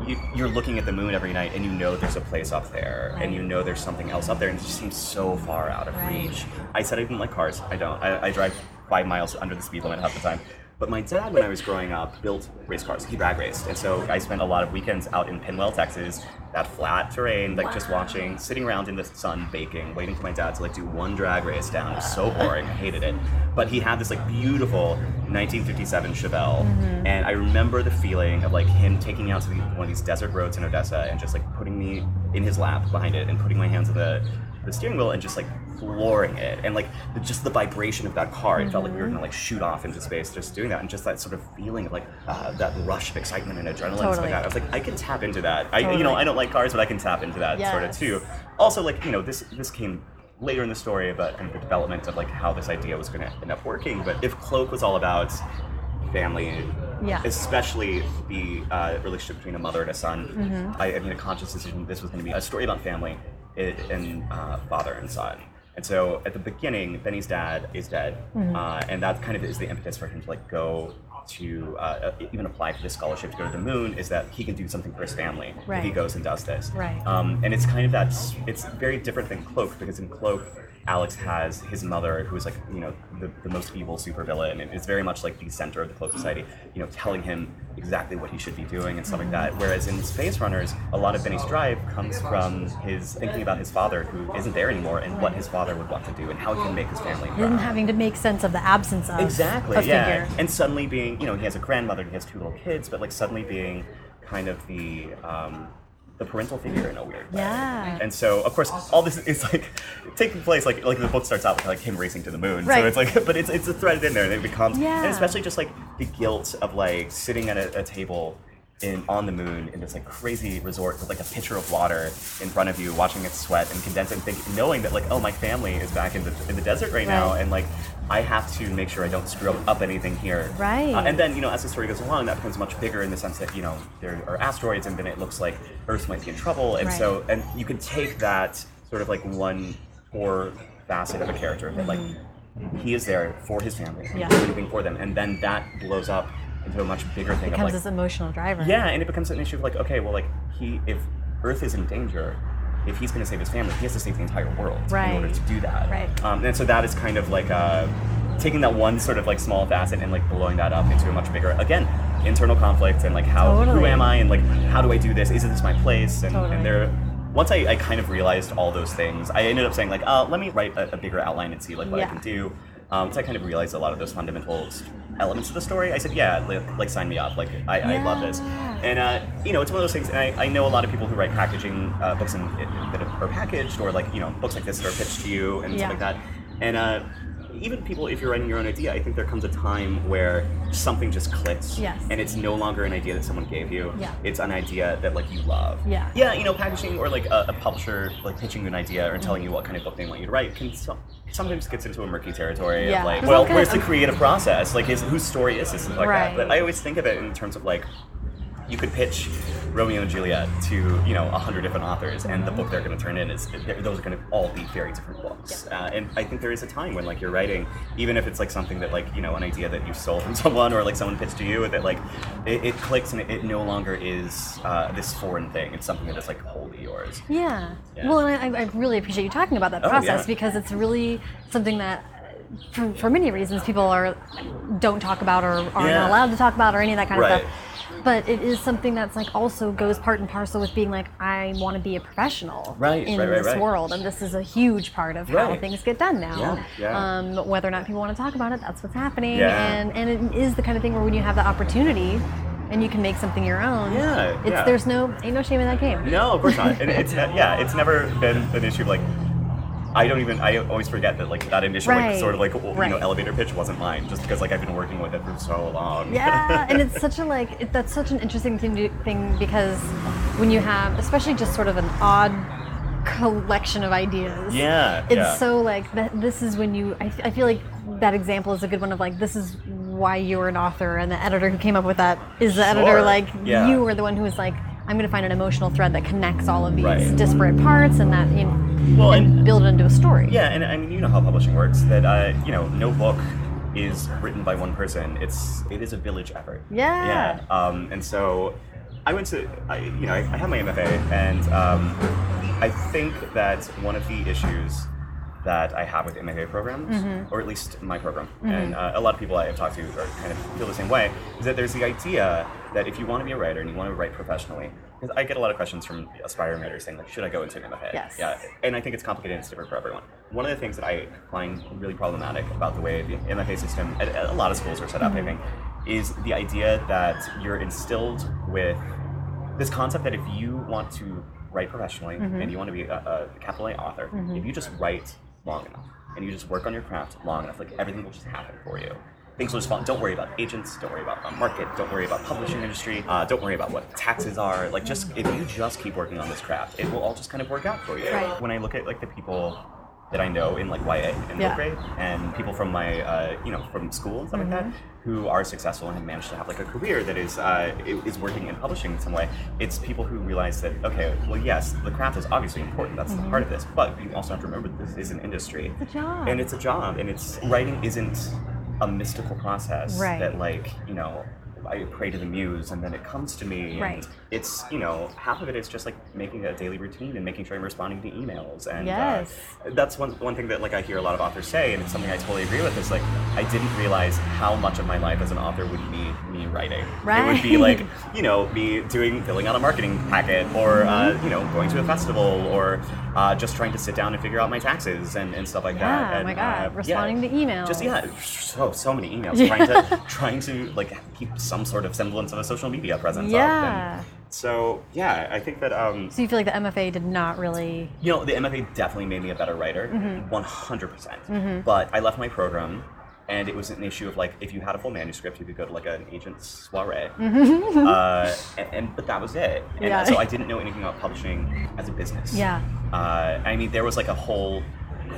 you, you're looking at the moon every night and you know there's a place up there and you know there's something else up there and it just seems so far out of Right. reach. I said I didn't like cars. I don't. I, I drive five miles under the speed limit half the time. But my dad, when I was growing up, built race cars. He drag raced, and so I spent a lot of weekends out in Penwell, Texas, that flat terrain, like just watching, sitting around in the sun, baking, waiting for my dad to like do one drag race down. It was so boring. I hated it. But he had this like beautiful 1957 Chevelle, mm-hmm. and I remember the feeling of like him taking me out to the, one of these desert roads in Odessa and just like putting me in his lap behind it and putting my hands on the the steering wheel and just like flooring it. And like the, just the vibration of that car it felt like we were gonna like shoot off into space just doing that. And just that sort of feeling of like uh, that rush of excitement and adrenaline and stuff like that. I was like i can tap into that. I you know i don't like cars but i can tap into that sort of too. Also like you know this this came later in the story about kind of the development of like how this idea was going to end up working. But if cloak was all about family Yeah. especially the uh, relationship between a mother and a son. Mm-hmm. I, I made a conscious decision this was going to be a story about family and uh, father and son. And so at the beginning, Benny's dad is dead, Mm-hmm. uh, and that kind of is the impetus for him to like go to uh, even apply for this scholarship to go to the moon. Is that he can do something for his family if he goes and does this. Right. Um, and it's kind of that. It's very different than Cloak because in Cloak, Alex has his mother, who is like you know the, the most evil supervillain, and it's very much like the center of the Cloak Society. You know, telling him exactly what he should be doing and stuff like that. Whereas in Space Runners, a lot of Benny's drive comes from his thinking about his father, who isn't there anymore, and what his father would want to do and how he can make his family proud. And having to make sense of the absence of Exactly. a yeah. figure. And suddenly being, you know, he has a grandmother, he has two little kids, but like suddenly being kind of the um, the parental figure in a weird way. Yeah. And so, of course, all this is like taking place like like the book starts out with like him racing to the moon. Right. So it's like, but it's it's a threaded in there, and it becomes, Yeah. and especially just like the guilt of like sitting at a, a table. In, on the moon in this like crazy resort with like a pitcher of water in front of you, watching it sweat and condense and think, knowing that like oh my family is back in the in the desert right, now and like I have to make sure I don't screw up, up anything here. Right. Uh, and then, you know, as the story goes along, that becomes much bigger in the sense that, you know, there are asteroids and then it looks like Earth might be in trouble. And Right. so, and you can take that sort of like one core facet of a character that like he is there for his family. Yeah. for them. And then that blows up into a much bigger thing It becomes like, this emotional driver. yeah, and it becomes an issue of like, okay, well, like he, if Earth is in danger, if he's going to save his family, he has to save the entire world Right. in order to do that. Right. Um, and so that is kind of like uh, taking that one sort of like small facet and like blowing that up into a much bigger, again, internal conflict and like how who am I and like how do I do this? Isn't this my place? And, Totally. and there. Once I, I kind of realized all those things, I ended up saying like, uh, let me write a, a bigger outline and see like what Yeah. I can do. Um, so I kind of realized a lot of those fundamental s- elements of the story. I said, yeah, like, like sign me up. Like I, I love this. And uh, you know, it's one of those things. And I, I know a lot of people who write packaging uh, books and that are packaged, or like you know, books like this that are pitched to you and Yeah. stuff like that. And uh, even people, if you're writing your own idea, I think there comes a time where something just clicks. Yes. And it's no longer an idea that someone gave you. Yeah. It's an idea that like you love. Yeah. Yeah, you know, packaging or like a, a publisher like pitching you an idea or telling you what kind of book they want you to write can so, sometimes gets into a murky territory Yeah. of like, well, where's the creative process? Like, is, whose story is this? Like Right. that. But I always think of it in terms of like, you could pitch Romeo and Juliet to you know a hundred different authors, and the book they're going to turn in is those are going to all be very different books. Uh, and I think there is a time when like you're writing, even if it's like something that like you know an idea that you stole from someone or like someone pitched to you, that like it, it clicks and it, it no longer is uh, this foreign thing. It's something that is like wholly yours. Yeah. Yeah. Well, and I, I really appreciate you talking about that Oh, process yeah. because it's really something that, for, for many reasons, people are don't talk about or are Yeah. not allowed to talk about or any of that kind Right. of stuff. But it is something that's like also goes part and parcel with being like I want to be a professional Right, in right, right, this world, and this is a huge part of how things get done now. Yeah, yeah. Um, whether or not people want to talk about it, that's what's happening, Yeah. and and it is the kind of thing where when you have the opportunity. And you can make something your own. Yeah, it's yeah. there's no ain't no shame in that game. No, of course not. And it's yeah, it's never been an issue of like. I don't even. I always forget that like that initial like sort of like you know elevator pitch wasn't mine, just because like I've been working with it for so long. Yeah, and it's such a like it, that's such an interesting thing, to, thing because when you have, especially just sort of an odd collection of ideas. Yeah, It's yeah. so like that. This is when you. I, I feel like that example is a good one of like this is why you're an author, and the editor who came up with that is the editor. Like yeah. you were the one who was like, I'm going to find an emotional thread that connects all of these Right. disparate parts, and that you know, Well, and, and- build it into a story. Yeah, and I mean, you know how publishing works. That uh, you know, no book is written by one person. It's it is a village effort. Yeah. Yeah. Um, and so, I went to, I, you know, I, I have my MFA, and um, I think that one of the issues that I have with MFA programs, Mm-hmm. or at least my program, and uh, a lot of people I have talked to are kind of feel the same way, is that there's the idea that if you want to be a writer and you want to write professionally, because I get a lot of questions from aspiring writers saying like, should I go into an MFA? Yes. Yeah, and I think it's complicated and it's different for everyone. One of the things that I find really problematic about the way the MFA system, at, at a lot of schools are set up, I think, is the idea that you're instilled with this concept that if you want to write professionally and you want to be a, a capital A author, if you just write long enough and you just work on your craft long enough, like everything will just happen for you. Things will just fall. Don't worry about agents. Don't worry about the market. Don't worry about publishing industry. Uh, don't worry about what taxes are. Like, just if you just keep working on this craft, it will all just kind of work out for you. Right. When I look at like the people that I know in like YA and Yeah. middle grade, and people from my uh, you know from school and stuff like that, who are successful and have managed to have like a career that is uh, is working in publishing in some way. It's people who realize that okay, well yes, the craft is obviously important. That's the part of this, but you also have to remember that this is an industry, It's a job. and it's a job, and it's writing isn't a mystical process Right. that like you know. I pray to the muse and then it comes to me. and Right. It's, you know, half of it is just like making a daily routine and making sure I'm responding to emails. And uh, Yes. that's one one thing that like I hear a lot of authors say, and it's something I totally agree with. Is like I didn't realize how much of my life as an author would be me writing. Right. It would be like you know me doing filling out a marketing packet, or Mm-hmm. uh, you know going to a festival, or uh, just trying to sit down and figure out my taxes and, and stuff like Yeah, that. oh And, my God, uh, responding to emails. Just yeah, so so many emails. Yeah. Trying to trying to like keep some sort of semblance of a social media presence. up. Yeah. So yeah, I think that um, So you feel like the MFA did not really. you know, the MFA definitely made me a better writer, Mm-hmm. one hundred percent. But I left my program, and it was an issue of like, if you had a full manuscript, you could go to like an agent's soiree, uh, and, and but that was it. And. Yeah. so I didn't know anything about publishing as a business. Yeah. Uh, I mean, there was like a whole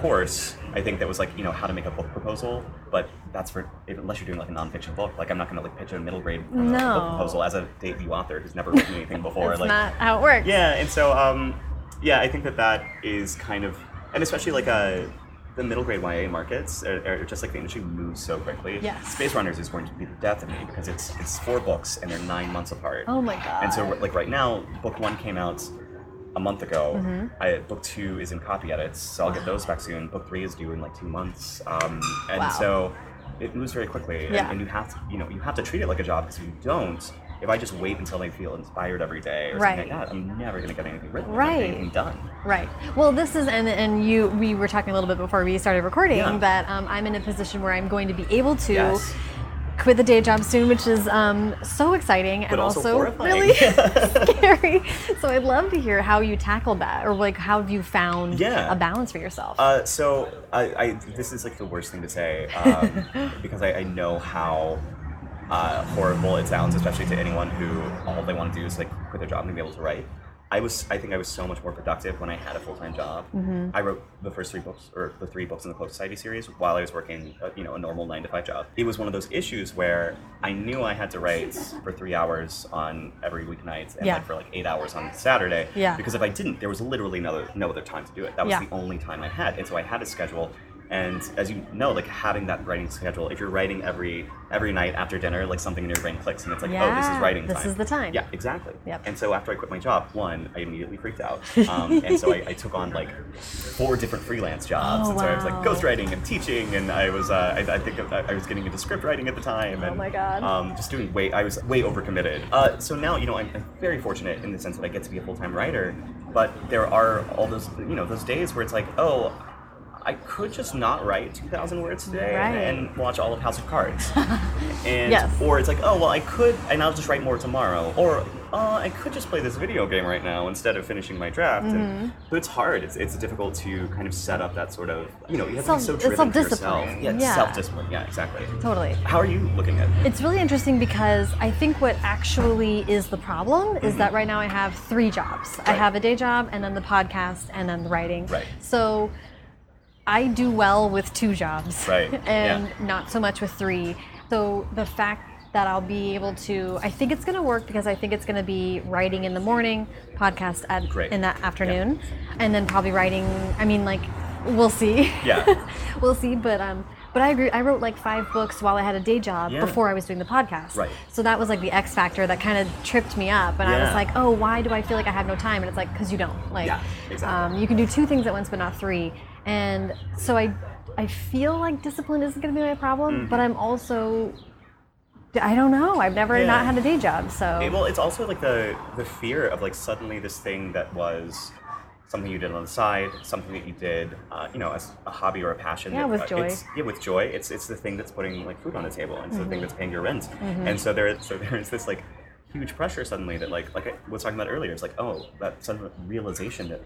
course I think that was like you know how to make a book proposal, but that's for unless you're doing like a nonfiction book. Like I'm not gonna like pitch a middle grade uh, No. book proposal as a debut author who's never written anything before. That's like not how it works. yeah, and so um, yeah, I think that that is kind of, and especially like uh, the middle grade YA markets are, are just like the industry moves so quickly. Yes. Space Runners is going to be the death of me because it's it's four books and they're nine months apart. Oh my god. And so like right now, book one came out a month ago. Mm-hmm. I, book two is in copy edits, so I'll get those back soon. Book three is due in like two months. Um, and Wow. so it moves very quickly, and, Yeah. and you have to, you know, you have to treat it like a job because if you don't, if I just wait until I feel inspired every day or Right. something like that, I'm never gonna get anything written, Right. anything done. Right. Well, this is and and you we were talking a little bit before we started recording Yeah. that um, I'm in a position where I'm going to be able to Yes. quit the day job soon, which is um, so exciting and also also, really scary. So I'd love to hear how you tackled that, or like how have you found Yeah. a balance for yourself? Uh, so I, I, this is like the worst thing to say um, because I, I know how uh, horrible it sounds, especially to anyone who all they want to do is like quit their job and be able to write. I was, I think I was so much more productive when I had a full time job. Mm-hmm. I wrote the first three books, or the three books in the Cloak Society series, while I was working, uh, you know, a normal nine to five job. It was one of those issues where I knew I had to write for three hours on every weeknight and Yeah. like for like eight hours on Saturday. Yeah. Because if I didn't, there was literally no other, no other time to do it. That was Yeah. the only time I had, and so I had a schedule. And as you know, like having that writing schedule, if you're writing every every night after dinner, like something in your brain clicks, and it's like, oh, this is writing this time. This is the time. Yeah, exactly. Yep. And so after I quit my job, one, I immediately freaked out, um, and so I, I took on like four different freelance jobs. Oh, and so I was like ghostwriting and teaching, and I was uh, I, I think I I was getting into script writing at the time. And, Oh my God. Um, just doing way I was way overcommitted. Uh, so now you know I'm, I'm very fortunate in the sense that I get to be a full time writer, but there are all those you know those days where it's like oh. I could just not write 2,000 words today Right. and watch all of House of Cards. and Yes. Or it's like, oh, well, I could, and I'll just write more tomorrow. Or uh, I could just play this video game right now instead of finishing my draft. Mm-hmm. And, but it's hard. It's, it's difficult to kind of set up that sort of, you know, you have Self- to be so driven self-discipline. yourself. Yeah, Yeah. self-discipline. Yeah, exactly. totally. How are you looking at it? It's really interesting because I think what actually is the problem is that right now I have three jobs. I Mm-hmm. Have a day job and then the podcast and then the writing. Right. So I do well with two jobs. Right, And yeah. not so much with three. So the fact that I'll be able to I think it's gonna work because I think it's gonna be writing in the morning, podcast at Great. in the afternoon, and then probably writing I mean like we'll see. Yeah. we'll see. But um but I agree I wrote like five books while I had a day job Yeah. before I was doing the podcast. Right. So that was like the X factor that kind of tripped me up, and I was like, "Oh, why do I feel like I have no time?" And it's like, "Cause you don't. Like, Yeah, exactly. um, you can do two things at once, but not three." And so I, I feel like discipline isn't going to be my problem, but I'm also, I don't know. I've never Mm-hmm. Yeah. not had a day job, so Well, it's also like the the fear of like suddenly this thing that was something you did on the side, something that you did, uh, you know, as a hobby or a passion. Yeah, that, with uh, joy. It's, yeah, with joy. It's it's the thing that's putting like food on the table. And it's the Mm-hmm. thing that's paying your rent. And so there, so there's this like huge pressure suddenly that like like I was talking about earlier. It's like oh, that sudden realization that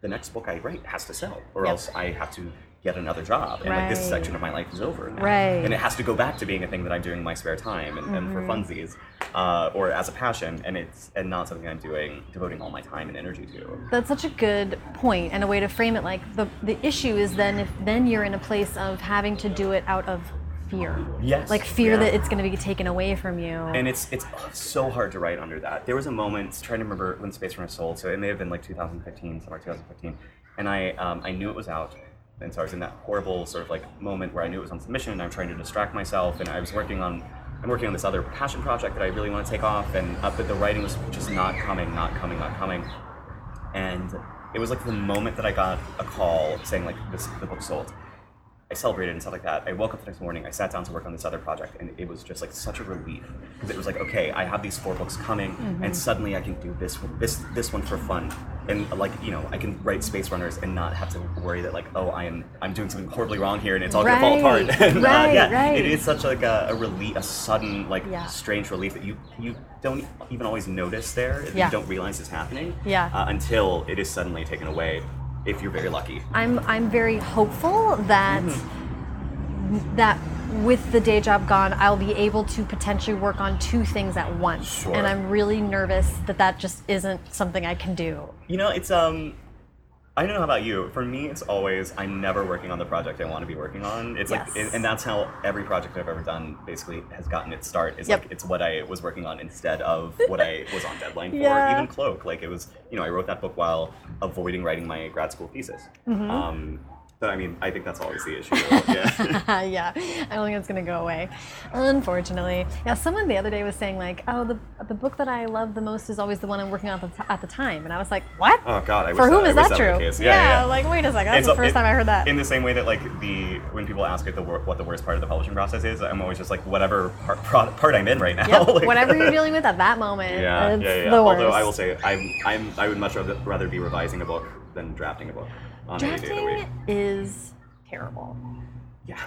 the next book I write has to sell, or Yep. else I have to get another job, and like this section of my life is over. Now. Right. And it has to go back to being a thing that I'm doing in my spare time and, and for Mm-hmm. funsies, uh, or as a passion, and it's and not something I'm doing devoting all my time and energy to. That's such a good point and a way to frame it. Like the the issue is then if then you're in a place of having to do it out of fear. Yes, Like fear yeah. that it's going to be taken away from you. And it's it's so hard to write under that. There was a moment trying to remember when Space Runner sold, so it may have been like 2015, somewhere 2015, and I um, I knew it was out, and so I was in that horrible sort of like moment where I knew it was on submission, and I'm trying to distract myself, and I was working on. I'm working on this other passion project that I really want to take off, and uh, but the writing was just not coming, not coming, not coming, and it was like the moment that I got a call saying like this the book sold. I celebrated and stuff like that. I woke up the next morning. I sat down to work on this other project, and it was just like such a relief because it was like, okay, I have these four books coming, and suddenly I can do this one, this this one for fun, and like you know, I can write Space Runners and not have to worry that like, oh, I am I'm doing something horribly wrong here, and it's all gonna fall apart. Right, uh, right, yeah, right. it is such like a, a relief, a sudden like Yeah. strange relief that you you don't even always notice there. Yeah. You don't realize it's happening. Yeah. Uh, until it is suddenly taken away, if you're very lucky. I'm I'm very hopeful that Mm-hmm. that with the day job gone, I'll be able to potentially work on two things at once. Sure. And I'm really nervous that that just isn't something I can do. You know, it's um. I don't know about you. For me, it's always I'm never working on the project I want to be working on. It's like, Yes. and, and that's how every project I've ever done basically has gotten its start. Is Yep. like it's what I was working on instead of what I was on deadline for. Yeah. Even Cloak, like it was, you know, I wrote that book while avoiding writing my grad school thesis. Mm-hmm. Um, but I mean, I think that's always the issue. yeah. yeah, I don't think it's gonna go away, unfortunately. Yeah, someone the other day was saying like, "Oh, the the book that I love the most is always the one I'm working on at the, t- at the time," and I was like, "What? Oh God, I For whom that, is I that true? case. Yeah, yeah. like wait a second, that's And the first it- time I heard that. In the same way that like the when people ask it the wor- what the worst part of the publishing process is, I'm always just like whatever part, part I'm in right now. Yep, like- whatever you're dealing with at that moment, Yeah, it's yeah, yeah. the worst. Although I will say, I'm, I'm, I would much rather, rather be revising a book than drafting a book on any day of the week. drafting is terrible. Yeah,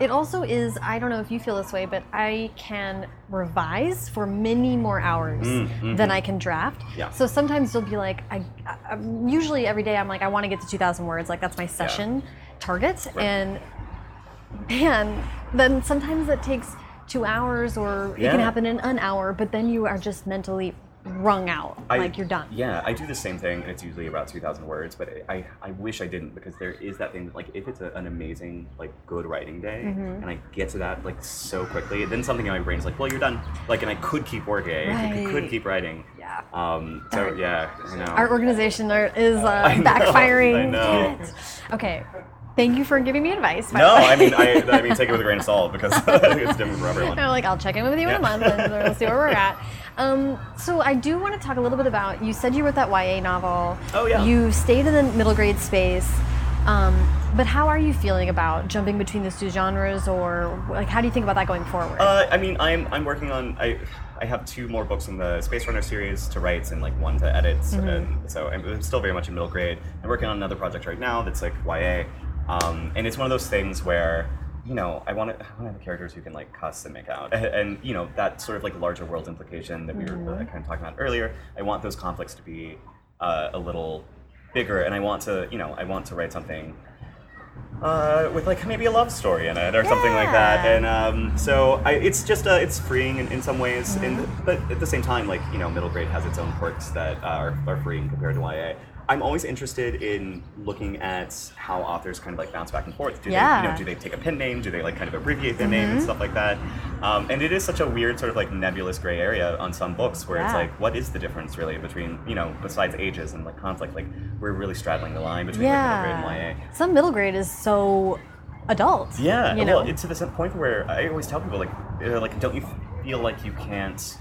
It also is, I don't know if you feel this way, but I can revise for many more hours Mm, than mhm. I can draft. Yeah. So sometimes you'll be like, I, I usually every day I'm like, I want to get to 2,000 words. Like that's my session target. Right. And man, then sometimes it takes two hours or it can happen in an hour, but then you are just mentally wrung out. I- like you're done. Yeah, I do the same thing, and it's usually about two thousand words. But I, I wish I didn't because there is that thing that like if it's a, an amazing like good writing day, Mm-hmm. and I get to that like so quickly, then something in my brain is like, well, you're done. Like, and I could keep working, I could- keep writing. Yeah. Um. So Darn. yeah, I know. Our organization is uh, know, backfiring. I know. Okay. Thank you for giving me advice. no. I mean, I, I mean, take it with a grain of salt because it's different for everyone. Like, I'll check in with you in Yeah. a month and we'll see where we're at. Um, so I do want to talk a little bit about. You said you wrote that YA novel. Oh, yeah. You stayed in the middle grade space. Um, but how are you feeling about jumping between those two genres, or like, how do you think about that going forward? Uh, I mean, I'm I'm working on I I have two more books in the Space Runner series to write and like one to edit, Mm-hmm. and so I'm still very much in middle grade. I'm working on another project right now that's like YA, um, and it's one of those things where you know I want to I want to have characters who can like cuss and make out, and, and you know that sort of like larger world implication that we Mm-hmm. were kind of talking about earlier. I want those conflicts to be uh, a little bigger, and I want to you know I want to write something uh, with like maybe a love story in it or something like that. And um, so I, it's just uh, it's freeing in, in some ways, and but at the same time, like you know, middle grade has its own quirks that are, are freeing compared to YA. I'm always interested in looking at how authors kind of like bounce back and forth. Do they, you Yeah. know, do they take a pen name? Do they like kind of abbreviate their name and stuff like that? Um, and it is such a weird sort of like nebulous gray area on some books where it's like, what is the difference really between you know, besides ages and like conflict? Like we're really straddling the line between like middle grade and. YA. Some middle grade is so adult. Yeah, You know. well, it's to the point where I always tell people like, like, don't you feel like you can't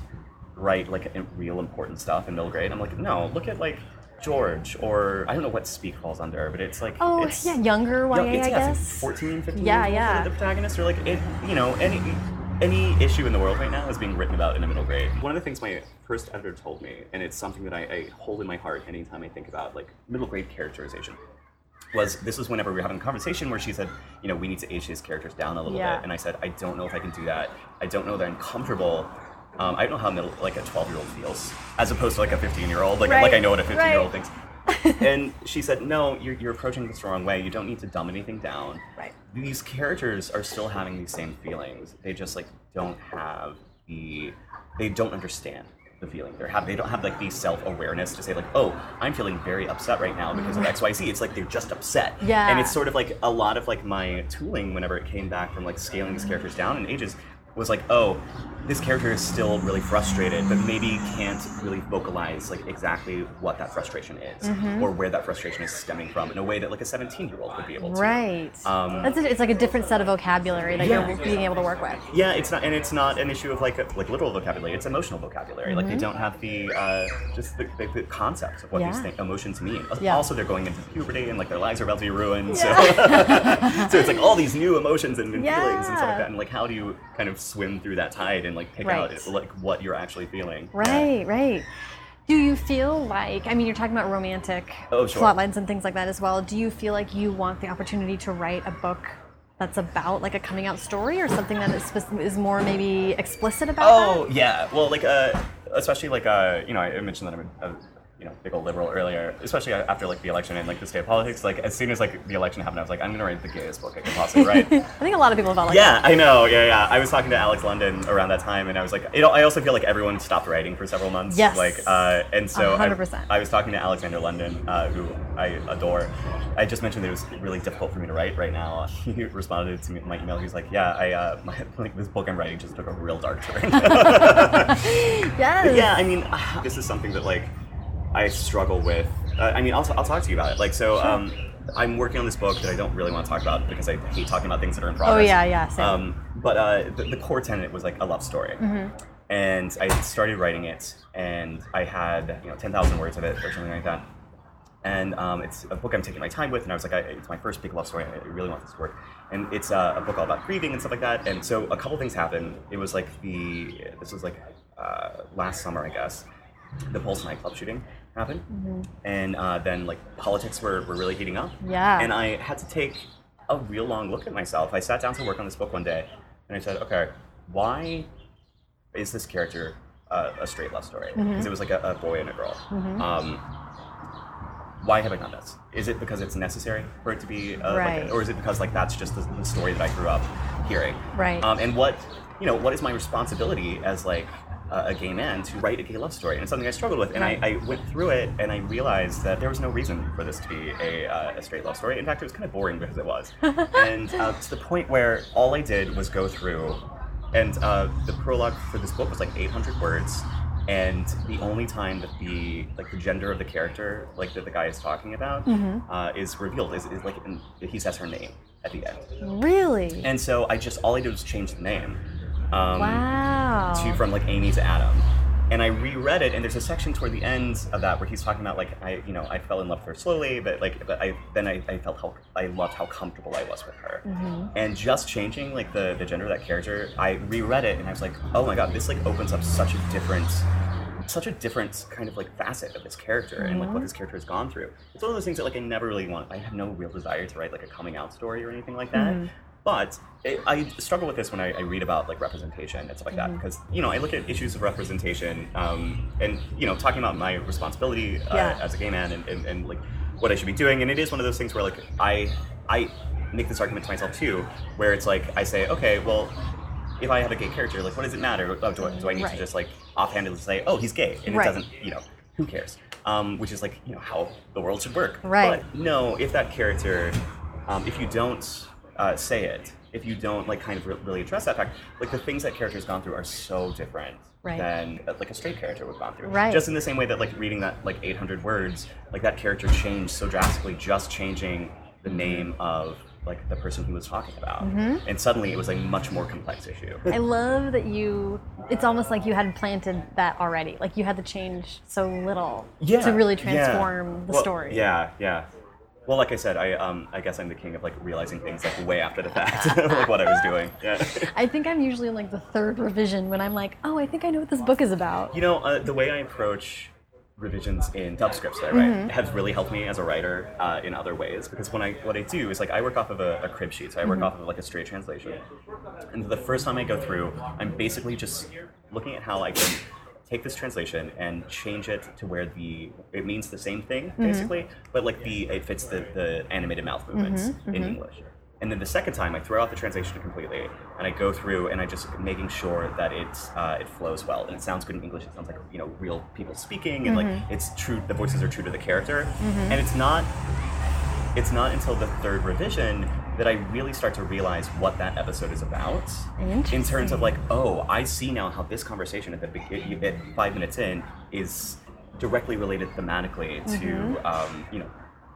write like real important stuff in middle grade? I'm like, no. Look at like George, or I don't know what Speak falls under, but it's like, oh, it's, yeah, younger YA, no, it's, I yeah, it's guess. like 14, 15 Yeah, years yeah. the protagonist, or like, it, you know, any any issue in the world right now is being written about in a middle grade. One of the things my first editor told me, and it's something that I, I hold in my heart anytime I think about like middle grade characterization, was this was whenever we were having a conversation where she said, you know, we need to age these characters down a little Yeah. bit, and I said, I don't know if I can do that. I don't know that I'm comfortable. Um, I don't know how middle, like a 12 year old feels, as opposed to like a 15 year old. Like, Right, like I know what a 15 year old right. thinks. and she said, no, you're, you're approaching this the wrong way. You don't need to dumb anything down. Right. These characters are still having these same feelings. They just like don't have the, they don't understand the feeling they're having. They don't have like the self awareness to say like, oh, I'm feeling very upset right now because of X, Y, Z. It's like they're just upset. Yeah. And it's sort of like a lot of like my tooling whenever it came back from like scaling these characters down in ages was like, oh, this character is still really frustrated, but maybe can't really vocalize like exactly what that frustration is Mm-hmm. or where that frustration is stemming from in a way that like a 17 year old would be able to. Right. Um, That's a, it's like a different set of vocabulary that Yeah. you're being able to work with. Yeah, it's not, and it's not an issue of like like literal vocabulary. It's emotional vocabulary. Like they don't have the uh, just the, the, the concept of what these Mm-hmm. Yeah. thi- emotions mean. Yeah. Also, they're going into puberty and like their lives are about to be ruined. So, so it's like all these new emotions and, and feelings and stuff like that. And like, how do you kind of swim through that tide and like pick Right. out like what you're actually feeling? Yeah. Right, right. Do you feel like, I mean, you're talking about romantic Oh, sure. plot lines and things like that as well. Do you feel like you want the opportunity to write a book that's about like a coming out story or something that is, is more maybe explicit about Oh yeah, well like uh, especially like uh, you know I mentioned that I'm a, a you know big old liberal earlier, especially after like the election and like the state of politics. Like as soon as like the election happened, I was like I'm gonna write the gayest book I can possibly write. I think a lot of people felt like Yeah, I know. Yeah, yeah. I was talking to Alex London around that time, and I was like, I also feel like everyone stopped writing for several months. Yes. Like, uh, and so I, 100%. I was talking to Alexander London, uh, who I adore. I just mentioned that it was really difficult for me to write right now. He responded to me, my email. He was like, "Yeah, I uh, my, like this book I'm writing just took a real dark turn." Yes. yeah, I mean, this is something that like I struggle with. Uh, I mean, I'll, I'll talk to you about it. Like, so um, I'm working on this book that I don't really want to talk about because I hate talking about things that are in progress. Oh, yeah, yeah, same. Um, but uh, the, the core tenet was like a love story. Mm-hmm. And I started writing it, and I had you know 10,000 words of it or something like that. And um, it's a book I'm taking my time with, and I was like, I, it's my first big love story. I really want this to work. And it's uh, a book all about grieving and stuff like that. And so a couple things happened. It was like the this was like uh, last summer, I guess. The Pulse nightclub shooting happened, and uh, then like politics were, were really heating up. Yeah. And I had to take a real long look at myself. I sat down to work on this book one day, and I said, okay, why is this character uh, a straight love story? Because it was like a, a boy and a girl. Um, why have I done this? Is it because it's necessary for it to be, uh, Right. like, or is it because like that's just the, the story that I grew up hearing? Right. Um, and what you know, what is my responsibility as like a, a gay man to write a gay love story? And it's something I struggled with. And I, I went through it, and I realized that there was no reason for this to be a, uh, a straight love story. In fact, it was kind of boring because it was. and uh, to the point where all I did was go through, and uh, the prologue for this book was like 800 words. And the only time that the like the gender of the character, like that the guy is talking about, uh, is revealed is, is like in, he says her name at the end. Really? And so I just all I did was change the name. Um, wow. To from like Amy to Adam. And I reread it, and there's a section toward the end of that where he's talking about like I, you know, I fell in love with her slowly, but like, but I then I, I felt how I loved how comfortable I was with her, and just changing like the the gender of that character, I reread it, and I was like, oh my god, this like opens up such a different, such a different kind of like facet of this character and like what this character has gone through. It's one of those things that like I never really want. I have no real desire to write like a coming out story or anything like that. But it, I struggle with this when I, I read about like representation and stuff like that because you know I look at issues of representation um, and you know talking about my responsibility uh, Yeah. as a gay man and, and, and like what I should be doing and it is one of those things where like I I make this argument to myself too where it's like I say okay well if I have a gay character like what does it matter Oh, do I, do I need Right. to just like offhandedly say oh he's gay and Right. it doesn't you know who cares um, which is like you know how the world should work Right. but no if that character um, if you don't uh, say it, if you don't like kind of re- really address that fact, like the things that character's gone through are so different Right. than uh, like a straight character would have gone through. Right. Just in the same way that like reading that like 800 words, like that character changed so drastically, just changing the name of like the person he was talking about, Mm-hmm. and suddenly it was a much more complex issue. I love that you. It's almost like you had planted that already. Like you had to change so little to really yeah. transform the Well, story. Yeah, yeah. Well, like I said, I um, I guess I'm the king of like realizing things like way after the fact, like what I was doing. Yeah. I think I'm usually in like the third revision when I'm like, oh, I think I know what this book is about. You know, uh, the way I approach revisions in dub scripts that I write Mm-hmm. has really helped me as a writer uh, in other ways because when I what I do is like I work off of a, a crib sheet, so I work Mm-hmm. off of like a straight translation, and the first time I go through, I'm basically just looking at how I can take this translation and change it to where the it means the same thing Mm-hmm. basically, but like the it fits the, the animated mouth movements Mm-hmm. in English. And then the second time, I throw out the translation completely, and I go through and I just making sure that it uh, it flows well and it sounds good in English. It sounds like you know real people speaking, and like it's true. The voices are true to the character, and it's not. It's not until the third revision that I really start to realize what that episode is about. In terms of like, oh, I see now how this conversation at the begin at five minutes in is directly related thematically to um, you know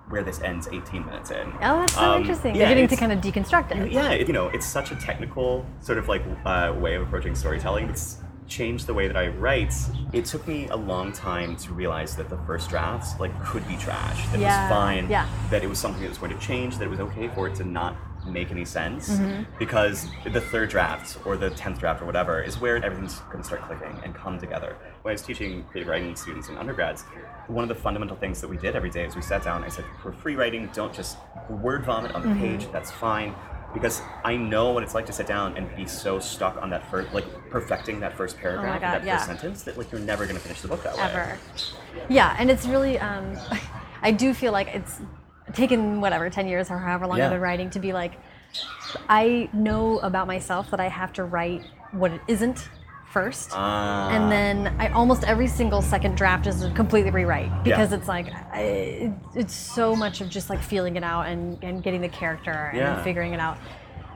where this ends 18 minutes in. Oh, that's so Um, interesting. yeah, You're getting to kind of deconstruct it. yeah, it, you know, it's such a technical sort of like uh, way of approaching storytelling. It's changed the way that I write. It took me a long time to realize that the first drafts like could be trash. That Yeah, it was fine. yeah. That it was something that was going to change. That it was okay for it to not make any sense Mm-hmm. because the third draft or the tenth draft or whatever is where everything's going to start clicking and come together. When I was teaching creative writing students and undergrads, one of the fundamental things that we did every day is we sat down. I said, for free writing, don't just word vomit on the Mm-hmm. page. That's fine because I know what it's like to sit down and be so stuck on that first, like perfecting that first paragraph, Oh God, that yeah. first sentence, that like you're never going to finish the book that way. ever. Yeah, and it's really. Um, I do feel like it's taken whatever ten years or however long Yeah. I've been writing to be like. I know about myself that I have to write what it isn't first. Ah. and then I almost every single second draft is a completely rewrite because it's like I, it, it's so much of just like feeling it out and, and getting the character and Yeah. then figuring it out.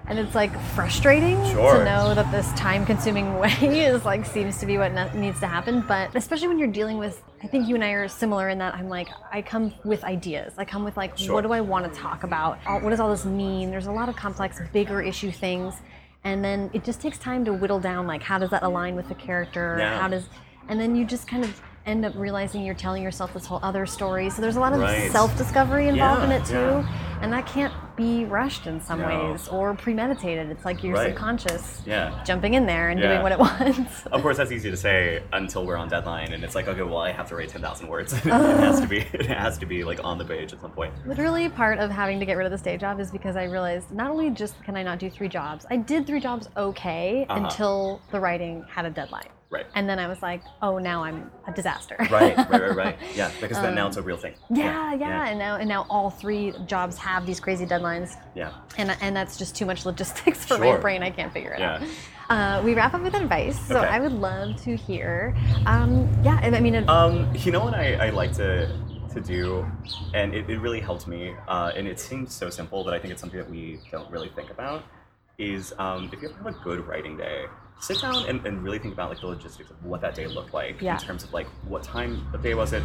And it's like frustrating Sure. to know that this time-consuming way is like seems to be what ne- needs to happen. But especially when you're dealing with, I think you and I are similar in that I'm like I come with ideas. I come with like, Sure. what do I want to talk about? What does all this mean? There's a lot of complex, bigger issue things, and then it just takes time to whittle down. Like, how does that align with the character? Yeah. How does, and then you just kind of end up realizing you're telling yourself this whole other story. So there's a lot of Right. self-discovery involved in it too, yeah. and that can't be rushed in some No. ways or premeditated. It's like your Right. subconscious Yeah. jumping in there and Yeah. doing what it wants. Of course, that's easy to say until we're on deadline, and it's like, okay, well, I have to write ten thousand words. it has to be, it has to be like on the page at some point. Literally, part of having to get rid of this day job is because I realized not only just can I not do three jobs, I did three jobs okay Uh-huh. until the writing had a deadline. Right. And then I was like, oh, now I'm a disaster. Right, right, right, right. Yeah, because then now it's a real thing. Yeah, yeah, and now and now all three jobs have these crazy deadlines, yeah. and and that's just too much logistics for my brain. I can't figure it Yeah. out. Uh, we wrap up with advice, so Okay. I would love to hear. Um, yeah, I mean, Um, you know what I, I like to to do, and it, it really helped me, uh, and it seems so simple, but I think it's something that we don't really think about. Is um, if you have a good writing day, sit down and, and really think about like the logistics of what that day looked like Yeah. in terms of like what time of day was it,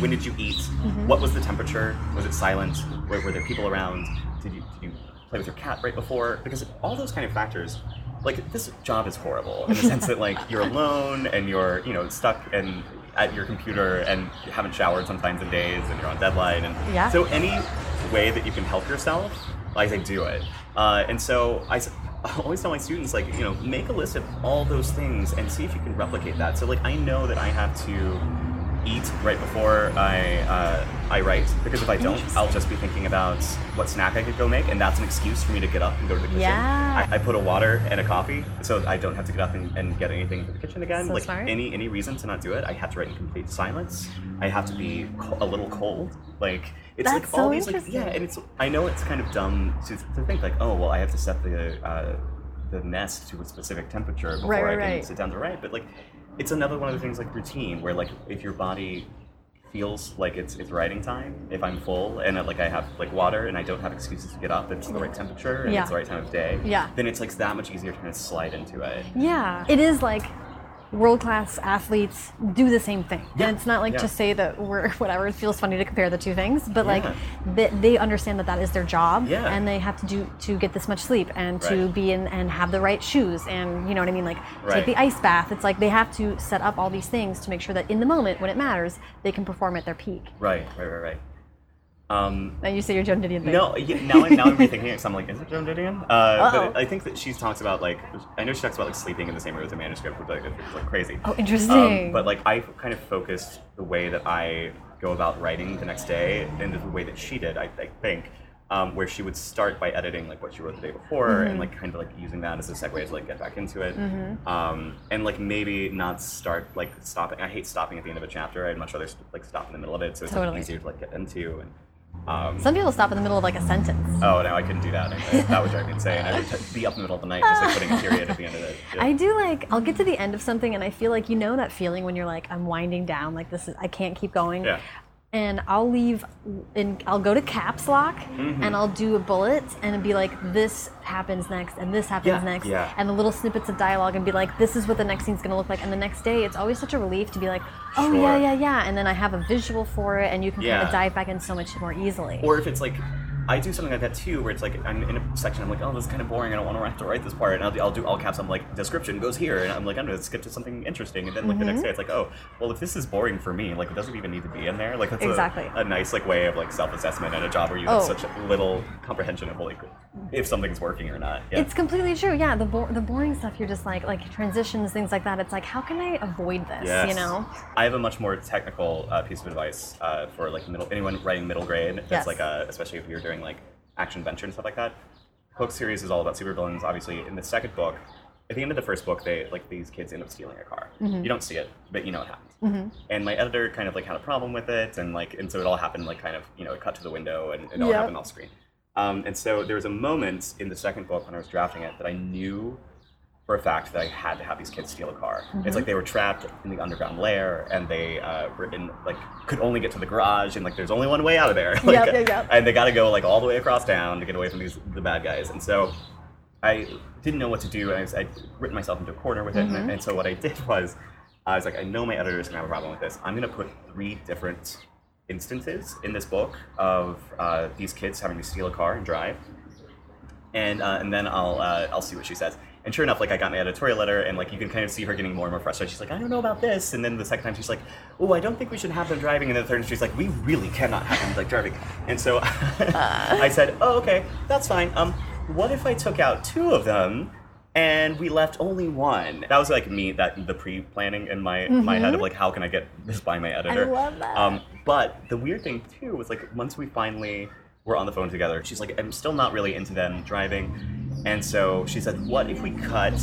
when did you eat, Mm-hmm. what was the temperature, was it silent, were, were there people around, did you did you play with your cat right before? Because all those kind of factors like this job is horrible in the sense that like you're alone and you're you know stuck and at your computer and you haven't showered sometimes in days and you're on deadline and Yeah. so any way that you can help yourself I say do it uh, and so I always tell my students like you know make a list of all those things and see if you can replicate that so like I know that I have to eat right before I uh, I write because if I don't I'll just be thinking about what snack I could go make and that's an excuse for me to get up and go to the kitchen Yeah. I, I put a water and a coffee so I don't have to get up and, and get anything from the kitchen again. So like smart. any any reason to not do it, I have to write in complete silence. I have to be co- a little cold. Like it's That's like all so these like yeah, and it's I know it's kind of dumb to, to think like oh well I have to set the uh, the nest to a specific temperature before Right, I can right. sit down to write. But like it's another one of the things like routine where like if your body feels like it's it's writing time if i'm full and uh, like i have like water and i don't have excuses to get up it's the right temperature and Yeah. it's the right time of day Yeah. then it's like that much easier to kind of slide into it Yeah, it is like world class athletes do the same thing, Yeah, and it's not like yeah. to say that we're whatever. It feels funny to compare the two things, but like Yeah. they, they understand that that is their job, and they have to do to get this much sleep and to Right. be in and have the right shoes and you know what I mean, like Right. take the ice bath. It's like they have to set up all these things to make sure that in the moment when it matters, they can perform at their peak. right right right right um Now you say you're Joan Didion thing. No, yeah, now I'm now I'm rethinking it. 'cause I'm like, is it Joan Didion? Uh, but I think that she talks about like, I know she talks about like sleeping in the same room as a manuscript, which like, it's like crazy. Oh, interesting. Um, but like, I kind of focused the way that I go about writing the next day in the way that she did. I, I think. Um, where she would start by editing like what she wrote the day before Mm-hmm. and like kind of like using that as a segue to like get back into it um, and like maybe not start like stopping i hate stopping at the end of a chapter i'd much rather like stop in the middle of it so it's like, Totally. easier to like get into and um, Some people stop in the middle of like a sentence. Oh no, I couldn't do that. I- that would drive me insane. I would t- be up in the middle of the night just like putting a period at the end of it. Yeah. I do like I'll get to the end of something and I feel like you know that feeling when you're like I'm winding down like this is I can't keep going. Yeah. And I'll leave and I'll go to caps lock Mm-hmm. and I'll do a bullet and be like this happens next and this happens Yeah, next yeah. and the little snippets of dialogue and be like this is what the next scene's going to look like and the next day it's always such a relief to be like oh yeah Sure. yeah yeah and then I have a visual for it and you can kind of dive back in so much more easily. Or if it's like, I do something like that too, where it's like I'm in a section, I'm like, oh, this is kind of boring. I don't want to have to write this part, and I'll, do- I'll do all caps. I'm like, description goes here, and I'm like, I'm gonna skip to something interesting, and then like the Mm-hmm. next day, it's like, oh, well, if this is boring for me, like it doesn't even need to be in there. Like that's Exactly. a, nice like way of like self-assessment at a job where you have Oh. such little comprehension of like if something's working or not. Yeah. It's completely true. Yeah, the bo- the boring stuff you're just like like transitions things like that. It's like how can I avoid this? Yes. You know? I have a much more technical uh, piece of advice uh, for like middle anyone writing middle grade. That's Yes. like uh, especially if you're doing like action adventure and stuff like that. Cloak series is all about supervillains. Obviously, in the second book, at the end of the first book, they like these kids end up stealing a car. Mm-hmm. You don't see it, but you know it happens. And my editor kind of like had a problem with it, and like and so it all happened like kind of you know it cut to the window and it all Yep. happened off screen. Um, and so there was a moment in the second book when I was drafting it that I knew for a fact that I had to have these kids steal a car. Mm-hmm. It's like they were trapped in the underground lair, and they uh, were in like could only get to the garage, and like there's only one way out of there. like, Yep, yep, yep. And they got to go like all the way across town to get away from these the bad guys. And so I didn't know what to do, and I was, I'd written myself into a corner with it. Mm-hmm. And, and so what I did was I was like, I know my editor is gonna have a problem with this. I'm gonna put three different instances in this book of uh, these kids having to steal a car and drive and uh, and then I'll uh, I'll see what she says. And sure enough, like I got my editorial letter, and like you can kind of see her getting more and more frustrated. She's like, I don't know about this. And then the second time, she's like, Oh, I don't think we should have them driving. And then the third, time, she's like, We really cannot have them like driving. And so I said, Oh, okay, that's fine. Um, what if I took out two of them? and we left only one. That was like me, that the pre-planning in my my head of like how can I get this by my editor. Mm-hmm. love that. Um, but the weird thing too was like once we finally were on the phone together, she's like, I'm still not really into them driving, and so she said, what if we cut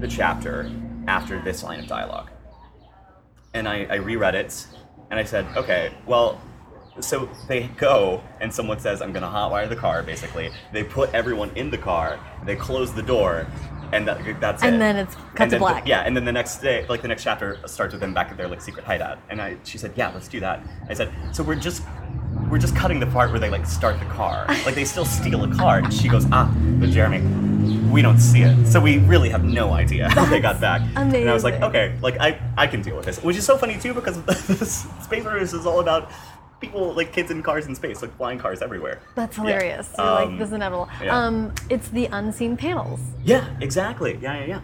the chapter after this line of dialogue? And I, I reread it, and I said, okay, well. So they go, and someone says, "I'm gonna hotwire the car." Basically, they put everyone in the car. They close the door, and that, that's it. And then it's cut to black. Yeah, and then the next day, like the next chapter, starts with them back at their like secret hideout. And I, she said, "Yeah, let's do that." I said, "So we're just, we're just cutting the part where they like start the car. Like they still steal a car." And she goes, "Ah, but Jeramey, we don't see it, so we really have no idea how they got back." Amazing. And I was like, "Okay, like I, I can deal with this," which is so funny too because this Space Runners is all about people like kids in cars in space, like flying cars everywhere. That's Yeah. hilarious. Like, Um, this is inevitable. yeah. Um, it's the unseen panels. Yeah, exactly. Yeah, yeah, yeah.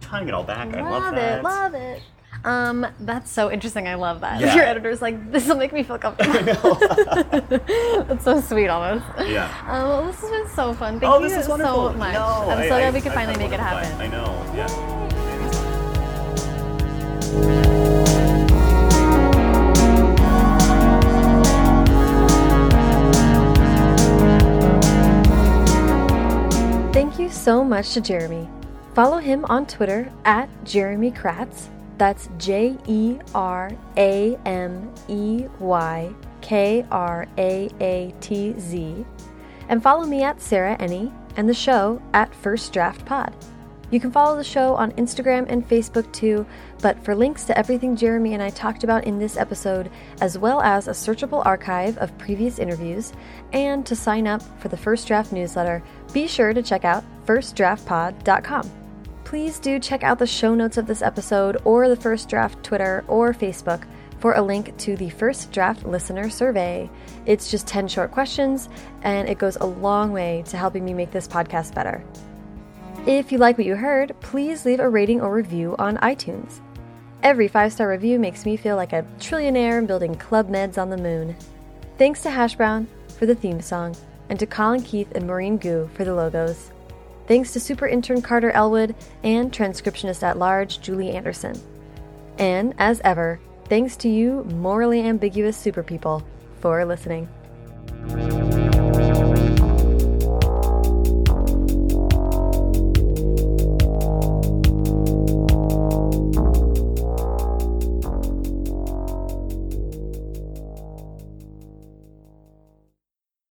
Tying it all back. I love Love that. it, love it. Um, that's so interesting. I love that. Yeah. Your editor's like, this will make me feel comfortable. that's so sweet, almost. Yeah. Um, well, this has been so fun. Thank Oh, you so much. No, I'm I- so I- glad we could I've finally make it happen. I know. Yeah. Thank you so much to Jeramey. Follow him on Twitter at Jeramey Kraatz. That's J E R A M E Y K R A A T Z. And follow me at Sarah Enni and the show at First Draft Pod. You can follow the show on Instagram and Facebook too, but for links to everything Jeramey and I talked about in this episode, as well as a searchable archive of previous interviews, and to sign up for the First Draft newsletter, be sure to check out firstdraftpod.com. Please do check out the show notes of this episode or the First Draft Twitter or Facebook for a link to the First Draft Listener Survey. It's just 10 short questions, and it goes a long way to helping me make this podcast better. If you like what you heard, please leave a rating or review on iTunes. Every five star review makes me feel like a trillionaire building club meds on the moon. Thanks to Hash Brown for the theme song, and to Colin Keith and Maureen Gu for the logos. Thanks to super intern Carter Elwood and transcriptionist at large Julie Anderson. And, as ever, thanks to you, morally ambiguous super people, for listening.